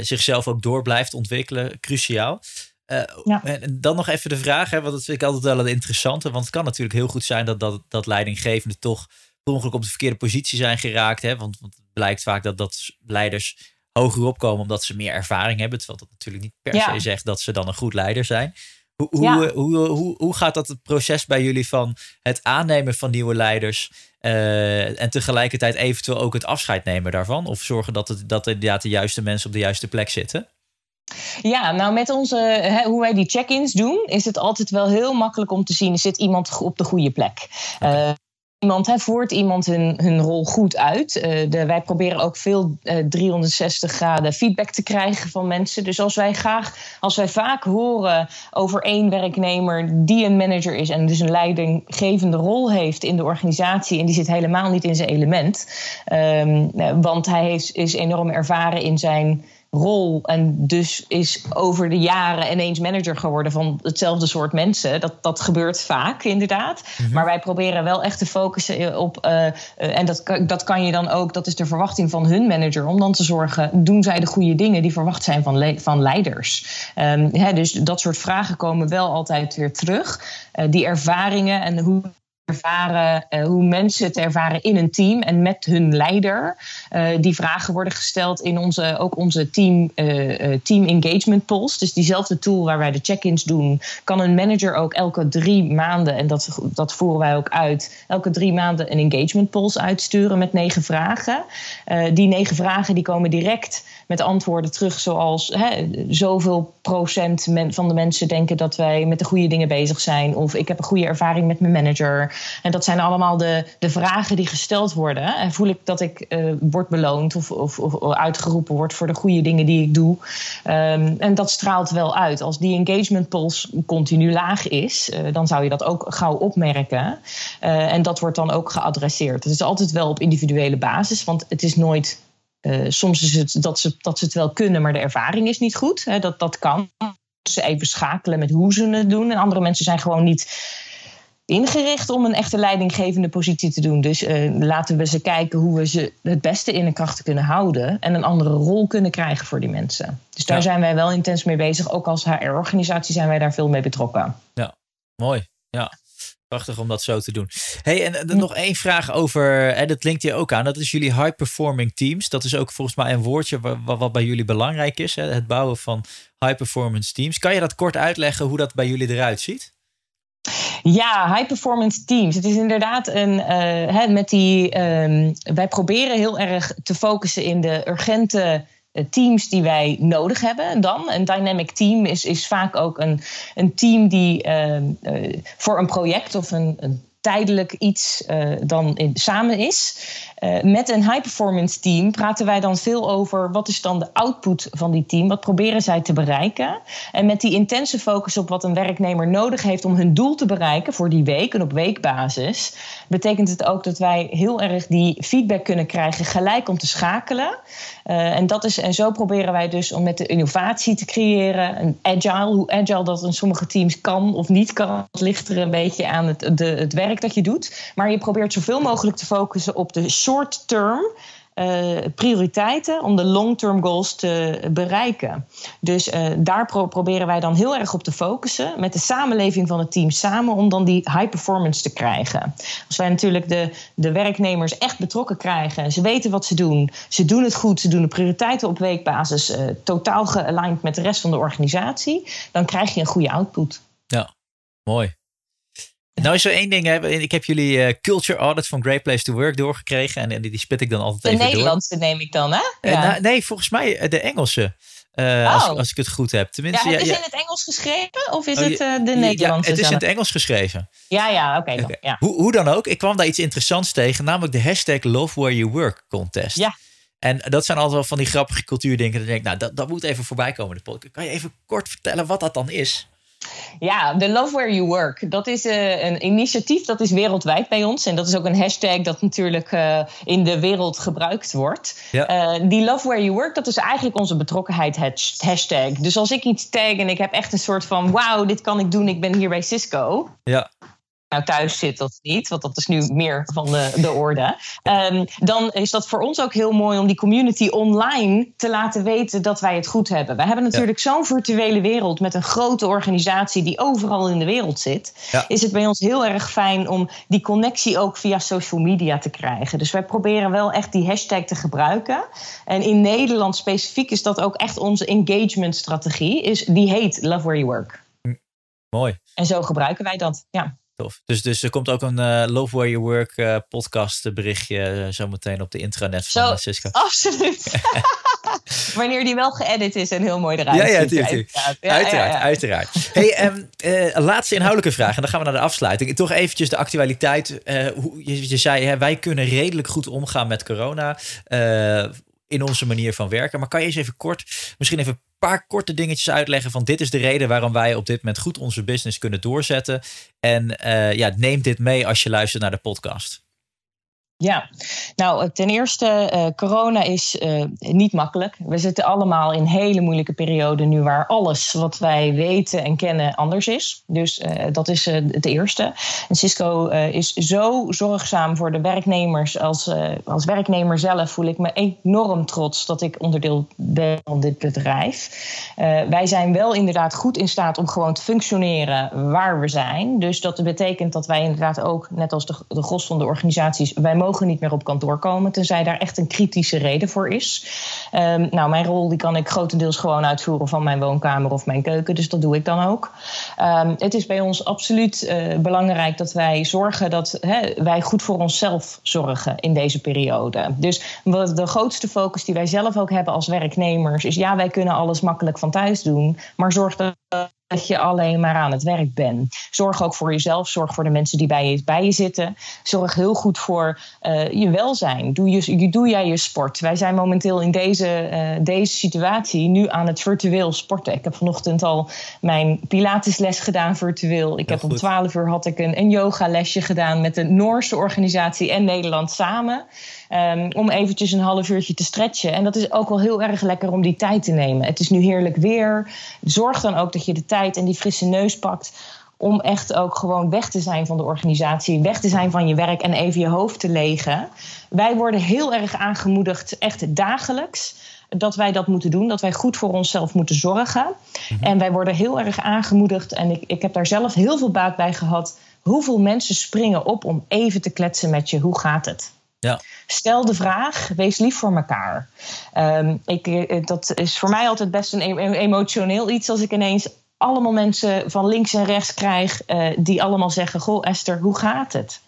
zichzelf ook door blijft ontwikkelen, cruciaal. Uh, ja. En dan nog even de vraag, hè, want dat vind ik altijd wel het interessante. Want het kan natuurlijk heel goed zijn dat, dat, dat leidinggevenden toch per ongeluk op de verkeerde positie zijn geraakt. Hè, want, want het blijkt vaak dat, dat leiders hoger opkomen omdat ze meer ervaring hebben. Terwijl dat natuurlijk niet per ja. se zegt dat ze dan een goed leider zijn. Hoe, hoe, ja. hoe, hoe, hoe, gaat dat het proces bij jullie van het aannemen van nieuwe leiders uh, en tegelijkertijd eventueel ook het afscheid nemen daarvan? Of zorgen dat, het, dat inderdaad de juiste mensen op de juiste plek zitten? Ja, nou met onze, hè, hoe wij die check-ins doen, is het altijd wel heel makkelijk om te zien, zit iemand op de goede plek. Okay. Uh, iemand, hè, voert iemand hun, hun rol goed uit. De, wij proberen ook veel uh, 360 graden feedback te krijgen van mensen. Dus als wij graag, als wij vaak horen over één werknemer die een manager is en dus een leidinggevende rol heeft in de organisatie en die zit helemaal niet in zijn element, um, want hij is enorm ervaren in zijn rol en dus is over de jaren ineens manager geworden van hetzelfde soort mensen. Dat, dat gebeurt vaak, inderdaad. Mm-hmm. Maar wij proberen wel echt te focussen op, uh, uh, en dat, dat kan je dan ook, dat is de verwachting van hun manager, om dan te zorgen, doen zij de goede dingen die verwacht zijn van, le- van leiders? Um, hè, dus dat soort vragen komen wel altijd weer terug. Uh, die ervaringen en hoe ervaren, uh, hoe mensen het ervaren in een team en met hun leider. Uh, die vragen worden gesteld in onze, ook onze team, uh, team engagement polls. Dus diezelfde tool waar wij de check-ins doen, kan een manager ook elke drie maanden, en dat, dat voeren wij ook uit, elke drie maanden een engagement polls uitsturen met negen vragen. die negen vragen die komen direct met antwoorden terug zoals hè, zoveel procent van de mensen denken dat wij met de goede dingen bezig zijn. Of ik heb een goede ervaring met mijn manager. En dat zijn allemaal de, de vragen die gesteld worden. En voel ik dat ik uh, word beloond of, of, uitgeroepen word voor de goede dingen die ik doe. Um, en dat straalt wel uit. Als die engagement pulse continu laag is, uh, dan zou je dat ook gauw opmerken. Uh, en dat wordt dan ook geadresseerd. Het is altijd wel op individuele basis, want het is nooit uh, soms is het dat ze, dat ze het wel kunnen, maar de ervaring is niet goed. Hè, dat, dat kan. Ze even schakelen met hoe ze het doen. En andere mensen zijn gewoon niet ingericht om een echte leidinggevende positie te doen. Dus uh, laten we ze kijken hoe we ze het beste in de krachten kunnen houden. En een andere rol kunnen krijgen voor die mensen. Dus daar ja. zijn wij wel intens mee bezig. Ook als HR-organisatie zijn wij daar veel mee betrokken. Ja, mooi. Ja. Prachtig om dat zo te doen. Hey, en uh, nog één vraag over, en dat linkt je ook aan, dat is jullie high performing teams. Dat is ook volgens mij een woordje wat, wat bij jullie belangrijk is, hè? het bouwen van high performance teams. Kan je dat kort uitleggen hoe dat bij jullie eruit ziet? Ja, high performance teams. Het is inderdaad een. Uh, hè, met die. Um, wij proberen heel erg te focussen in de urgente teams die wij nodig hebben dan. Een dynamic team is, is vaak ook een, een team die uh, uh, voor een project of een, een tijdelijk iets uh, dan in, samen is. Uh, met een high performance team praten wij dan veel over wat is dan de output van die team, wat proberen zij te bereiken. En met die intense focus op wat een werknemer nodig heeft om hun doel te bereiken voor die week en op weekbasis, betekent het ook dat wij heel erg die feedback kunnen krijgen gelijk om te schakelen. Uh, en, dat is, en zo proberen wij dus om met de innovatie te creëren. Een agile, hoe agile dat in sommige teams kan of niet kan, ligt er een beetje aan het, de, het werk dat je doet. Maar je probeert zoveel mogelijk te focussen op de short term. Uh, prioriteiten om de long-term goals te bereiken. Dus uh, daar pro proberen wij dan heel erg op te focussen met de samenleving van het team samen om dan die high performance te krijgen. Als wij natuurlijk de, de werknemers echt betrokken krijgen, ze weten wat ze doen, ze doen het goed, ze doen de prioriteiten op weekbasis uh, totaal gealigned met de rest van de organisatie, dan krijg je een goede output. Ja, mooi. Nou is er één ding, hè. ik heb jullie uh, culture audit van Great Place to Work doorgekregen en, en die, spit ik dan altijd de even door. De Nederlandse neem ik dan, hè? Ja. Uh, nou, nee, volgens mij de Engelse. Uh, oh. als, als ik het goed heb. Tenminste, ja, het ja, is in het Engels geschreven of is oh, het de Nederlandse? Ja, het is zelf? in het Engels geschreven. Ja, ja, oké. Okay, okay. ja. hoe, hoe dan ook, ik kwam daar iets interessants tegen, namelijk de hashtag Love Where You Work contest. Ja. En dat zijn altijd wel van die grappige cultuurdingen. Dan denk ik, nou, dat, dat moet even voorbij komen. Kan je even kort vertellen wat dat dan is? Ja, de Love Where You Work. Dat is uh, een initiatief dat is wereldwijd bij ons. En dat is ook een hashtag dat natuurlijk uh, in de wereld gebruikt wordt. Ja. Uh, die Love Where You Work, dat is eigenlijk onze betrokkenheid hashtag. Dus als ik iets tag en ik heb echt een soort van... wauw, dit kan ik doen, ik ben hier bij Cisco... Ja nou thuis zit of niet, want dat is nu meer van de, de orde. Um, dan is dat voor ons ook heel mooi om die community online te laten weten dat wij het goed hebben. We hebben natuurlijk ja. zo'n virtuele wereld met een grote organisatie die overal in de wereld zit. Ja. Is het bij ons heel erg fijn om die connectie ook via social media te krijgen. Dus wij proberen wel echt die hashtag te gebruiken. En in Nederland specifiek is dat ook echt onze engagement strategie. Is, die heet Love Where You Work. Hm. Mooi. En zo gebruiken wij dat, ja. Tof. Dus, dus er komt ook een uh, Love Where You Work uh, podcast berichtje uh, zometeen op de intranet van Zo, Cisco. Absoluut. Wanneer die wel geëdit is en heel mooi eruit ja, ja, ziet. Uiteraard, ja, uiteraard. uiteraard. Hey, um, uh, laatste inhoudelijke vraag. En dan gaan we naar de afsluiting. Toch eventjes de actualiteit. Hoe, je, je, zei, hè, wij kunnen redelijk goed omgaan met corona. In onze manier van werken. Maar kan je eens even kort, misschien even een paar korte dingetjes uitleggen van dit is de reden waarom wij op dit moment goed onze business kunnen doorzetten. En uh, ja, neem dit mee als je luistert naar de podcast. Ja, nou ten eerste, uh, corona is uh, niet makkelijk. We zitten allemaal in een hele moeilijke periode nu waar alles wat wij weten en kennen anders is. Dus dat is het eerste. En Cisco is zo zorgzaam voor de werknemers. Als, als werknemer zelf voel ik me enorm trots dat ik onderdeel ben van dit bedrijf. wij zijn wel inderdaad goed in staat om gewoon te functioneren waar we zijn. Dus dat betekent dat wij inderdaad ook, net als de, de gros van de organisaties, wij mogen mogen niet meer op kantoor komen, tenzij daar echt een kritische reden voor is. Um, nou, mijn rol die kan ik grotendeels gewoon uitvoeren van mijn woonkamer of mijn keuken, dus dat doe ik dan ook. Um, het is bij ons absoluut uh, belangrijk dat wij zorgen dat hè, wij goed voor onszelf zorgen in deze periode. Dus wat de grootste focus die wij zelf ook hebben als werknemers is: ja, wij kunnen alles makkelijk van thuis doen, maar zorg dat dat je alleen maar aan het werk bent. Zorg ook voor jezelf, zorg voor de mensen die bij je, bij je zitten. Zorg heel goed voor uh, je welzijn. Doe, je, doe jij je sport? Wij zijn momenteel in deze, uh, deze situatie nu aan het virtueel sporten. Ik heb vanochtend al mijn Pilatesles gedaan virtueel. Ik ja, heb om 12 uur had ik een, een yogalesje gedaan met de Noorse organisatie en Nederland samen. Um, om eventjes een half uurtje te stretchen. En dat is ook wel heel erg lekker om die tijd te nemen. Het is nu heerlijk weer. Zorg dan ook dat je de tijd en die frisse neus pakt om echt ook gewoon weg te zijn van de organisatie, weg te zijn van je werk en even je hoofd te legen. Wij worden heel erg aangemoedigd, echt dagelijks, dat wij dat moeten doen, dat wij goed voor onszelf moeten zorgen. Mm-hmm. En wij worden heel erg aangemoedigd, en ik, ik heb daar zelf heel veel baat bij gehad. Hoeveel mensen springen op om even te kletsen met je? Hoe gaat het? Ja. Stel de vraag, wees lief voor elkaar. Um, ik, dat is voor mij altijd best een emotioneel iets als ik ineens allemaal mensen van links en rechts krijg uh, die allemaal zeggen: Goh, Esther, hoe gaat het?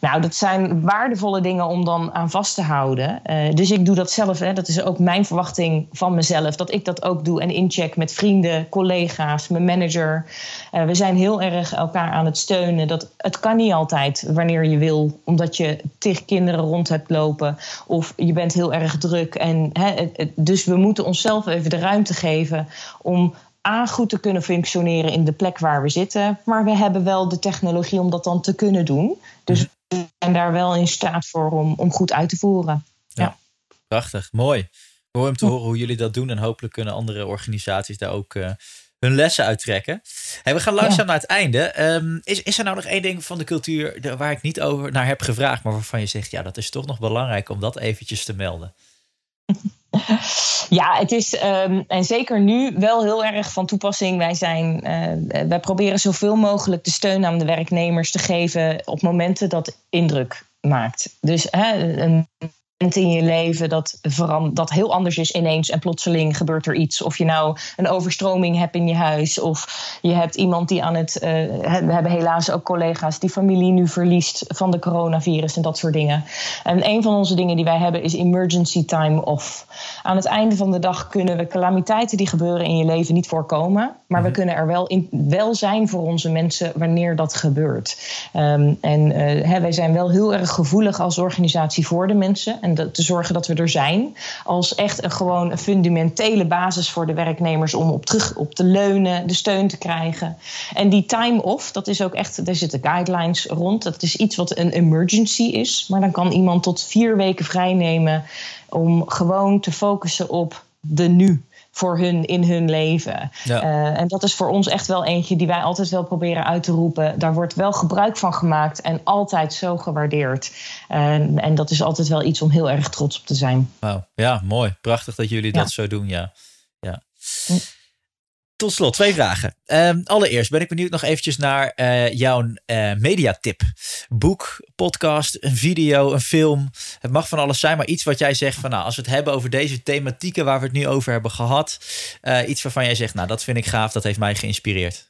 Nou, dat zijn waardevolle dingen om dan aan vast te houden. Uh, dus ik doe dat zelf. Hè. Dat is ook mijn verwachting van mezelf. Dat ik dat ook doe en incheck met vrienden, collega's, mijn manager. Uh, we zijn heel erg elkaar aan het steunen. Dat, het kan niet altijd wanneer je wil. Omdat je tegen kinderen rond hebt lopen. Of je bent heel erg druk. En, hè, dus we moeten onszelf even de ruimte geven om A, goed te kunnen functioneren in de plek waar we zitten. Maar we hebben wel de technologie om dat dan te kunnen doen. Dus we zijn daar wel in staat voor om, om goed uit te voeren. Ja. ja. Prachtig, mooi. Mooi om te horen hoe jullie dat doen. En hopelijk kunnen andere organisaties daar ook uh, hun lessen uittrekken. Hey, we gaan langzaam ja. naar het einde. Um, is, is er nou nog één ding van de cultuur waar ik niet over naar heb gevraagd, maar waarvan je zegt, ja, dat is toch nog belangrijk om dat eventjes te melden? Ja, het is um, en zeker nu wel heel erg van toepassing. Wij, zijn, uh, wij proberen zoveel mogelijk de steun aan de werknemers te geven op momenten dat indruk maakt. Dus hè, een in je leven dat, dat heel anders is ineens en plotseling gebeurt er iets. Of je nou een overstroming hebt in je huis of je hebt iemand die aan het. Uh, we hebben helaas ook collega's die familie nu verliest van de coronavirus en dat soort dingen. En een van onze dingen die wij hebben is emergency time off. Aan het einde van de dag kunnen we calamiteiten die gebeuren in je leven niet voorkomen, maar we kunnen er wel, in, wel zijn voor onze mensen wanneer dat gebeurt. Um, en uh, hè, wij zijn wel heel erg gevoelig als organisatie voor de mensen. En te zorgen dat we er zijn. Als echt een, gewoon een fundamentele basis voor de werknemers om op terug op te leunen, de steun te krijgen. En die time off, dat is ook echt, daar zitten guidelines rond. Dat is iets wat een emergency is. Maar dan kan iemand tot vier weken vrij nemen om gewoon te focussen op de nu voor hun in hun leven. Ja. Uh, en dat is voor ons echt wel eentje die wij altijd wel proberen uit te roepen. Daar wordt wel gebruik van gemaakt en altijd zo gewaardeerd. Uh, en dat is altijd wel iets om heel erg trots op te zijn. Wow. Ja, mooi. Prachtig dat jullie ja. dat zo doen. Ja. ja. Tot slot, twee vragen. Um, allereerst ben ik benieuwd nog eventjes naar uh, jouw uh, mediatip. Boek, podcast, een video, een film. Het mag van alles zijn, maar iets wat jij zegt van... nou, als we het hebben over deze thematieken waar we het nu over hebben gehad... Uh, iets waarvan jij zegt, nou, dat vind ik gaaf, dat heeft mij geïnspireerd.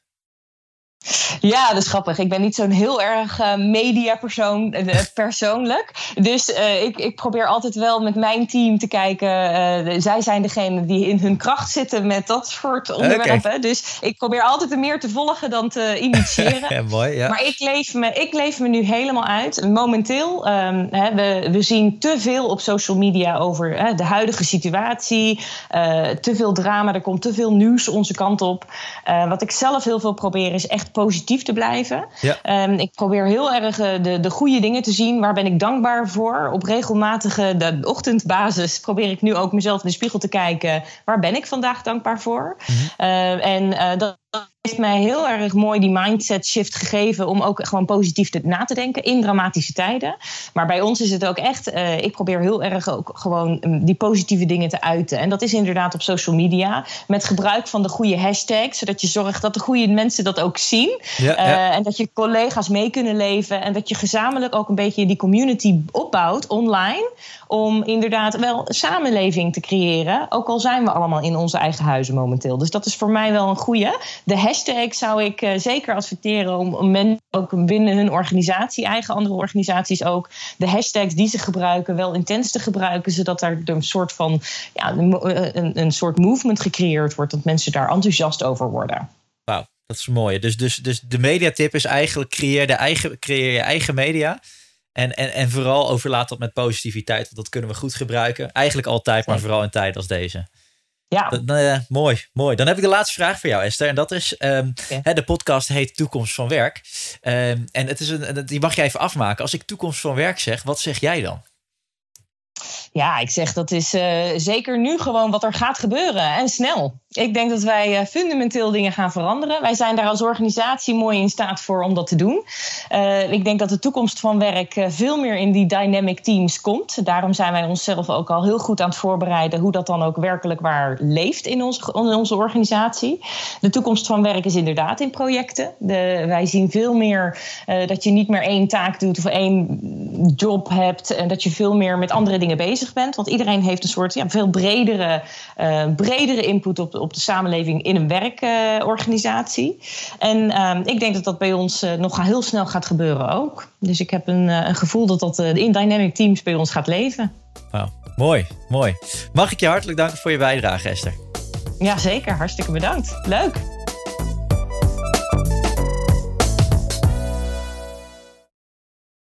Ja, dat is grappig. Ik ben niet zo'n heel erg uh, mediapersoon uh, persoonlijk. Dus uh, ik, ik probeer altijd wel met mijn team te kijken. zij zijn degene die in hun kracht zitten met dat soort onderwerpen. Okay. Dus ik probeer altijd er meer te volgen dan te initiëren. ja, mooi, ja. Maar ik leef, me, ik leef me nu helemaal uit. Momenteel, um, hè, we, we zien te veel op social media over hè, de huidige situatie. te veel drama, er komt te veel nieuws onze kant op. wat ik zelf heel veel probeer is echt positief te blijven. Ja. Um, ik probeer heel erg uh, de, de goede dingen te zien. Waar ben ik dankbaar voor? Op regelmatige de ochtendbasis probeer ik nu ook mezelf in de spiegel te kijken. Waar ben ik vandaag dankbaar voor? Mm -hmm. uh, en uh, dat heeft mij heel erg mooi die mindset shift gegeven om ook gewoon positief te, na te denken in dramatische tijden. Maar bij ons is het ook echt, uh, ik probeer heel erg ook gewoon um, die positieve dingen te uiten. En dat is inderdaad op social media met gebruik van de goede hashtags, zodat je zorgt dat de goede mensen dat ook zien. Ja, ja. Uh, en dat je collega's mee kunnen leven en dat je gezamenlijk ook een beetje die community opbouwt online. Om inderdaad wel samenleving te creëren. Ook al zijn we allemaal in onze eigen huizen momenteel. Dus dat is voor mij wel een goede. De hashtag zou ik uh, zeker adverteren om, om mensen ook binnen hun organisatie, eigen andere organisaties ook, de hashtags die ze gebruiken wel intens te gebruiken, zodat er een soort van ja, een, een soort movement gecreëerd wordt, dat mensen daar enthousiast over worden. Wauw, dat is mooi. Dus, dus, dus de mediatip is eigenlijk creëer, de eigen, creëer je eigen media. En, en, en vooral overlaat dat met positiviteit, want dat kunnen we goed gebruiken. Eigenlijk altijd, maar vooral in tijden als deze. Ja. Dat, uh, mooi, mooi. Dan heb ik de laatste vraag voor jou, Esther. En dat is: um, okay. hè, de podcast heet Toekomst van Werk. Um, en het is een, die mag jij even afmaken. Als ik toekomst van werk zeg, wat zeg jij dan? Ja, ik zeg dat is uh, zeker nu gewoon wat er gaat gebeuren en snel. Ik denk dat wij uh, fundamenteel dingen gaan veranderen. Wij zijn daar als organisatie mooi in staat voor om dat te doen. Uh, ik denk dat de toekomst van werk veel meer in die dynamic teams komt. Daarom zijn wij onszelf ook al heel goed aan het voorbereiden hoe dat dan ook werkelijk waar leeft in, in onze organisatie. De toekomst van werk is inderdaad in projecten. De, wij zien veel meer dat je niet meer één taak doet of één job hebt en dat je veel meer met andere dingen bezig bent. Want iedereen heeft een soort ja, veel bredere, uh, bredere input op, op de samenleving in een werkorganisatie. En uh, ik denk dat dat bij ons eh, nog heel snel gaat gebeuren ook. Dus ik heb een, eh, een gevoel dat dat in Dynamic Teams bij ons gaat leven. Wauw, mooi, mooi. Mag ik je hartelijk danken voor je bijdrage, Esther? Ja, zeker. Hartstikke bedankt. Leuk.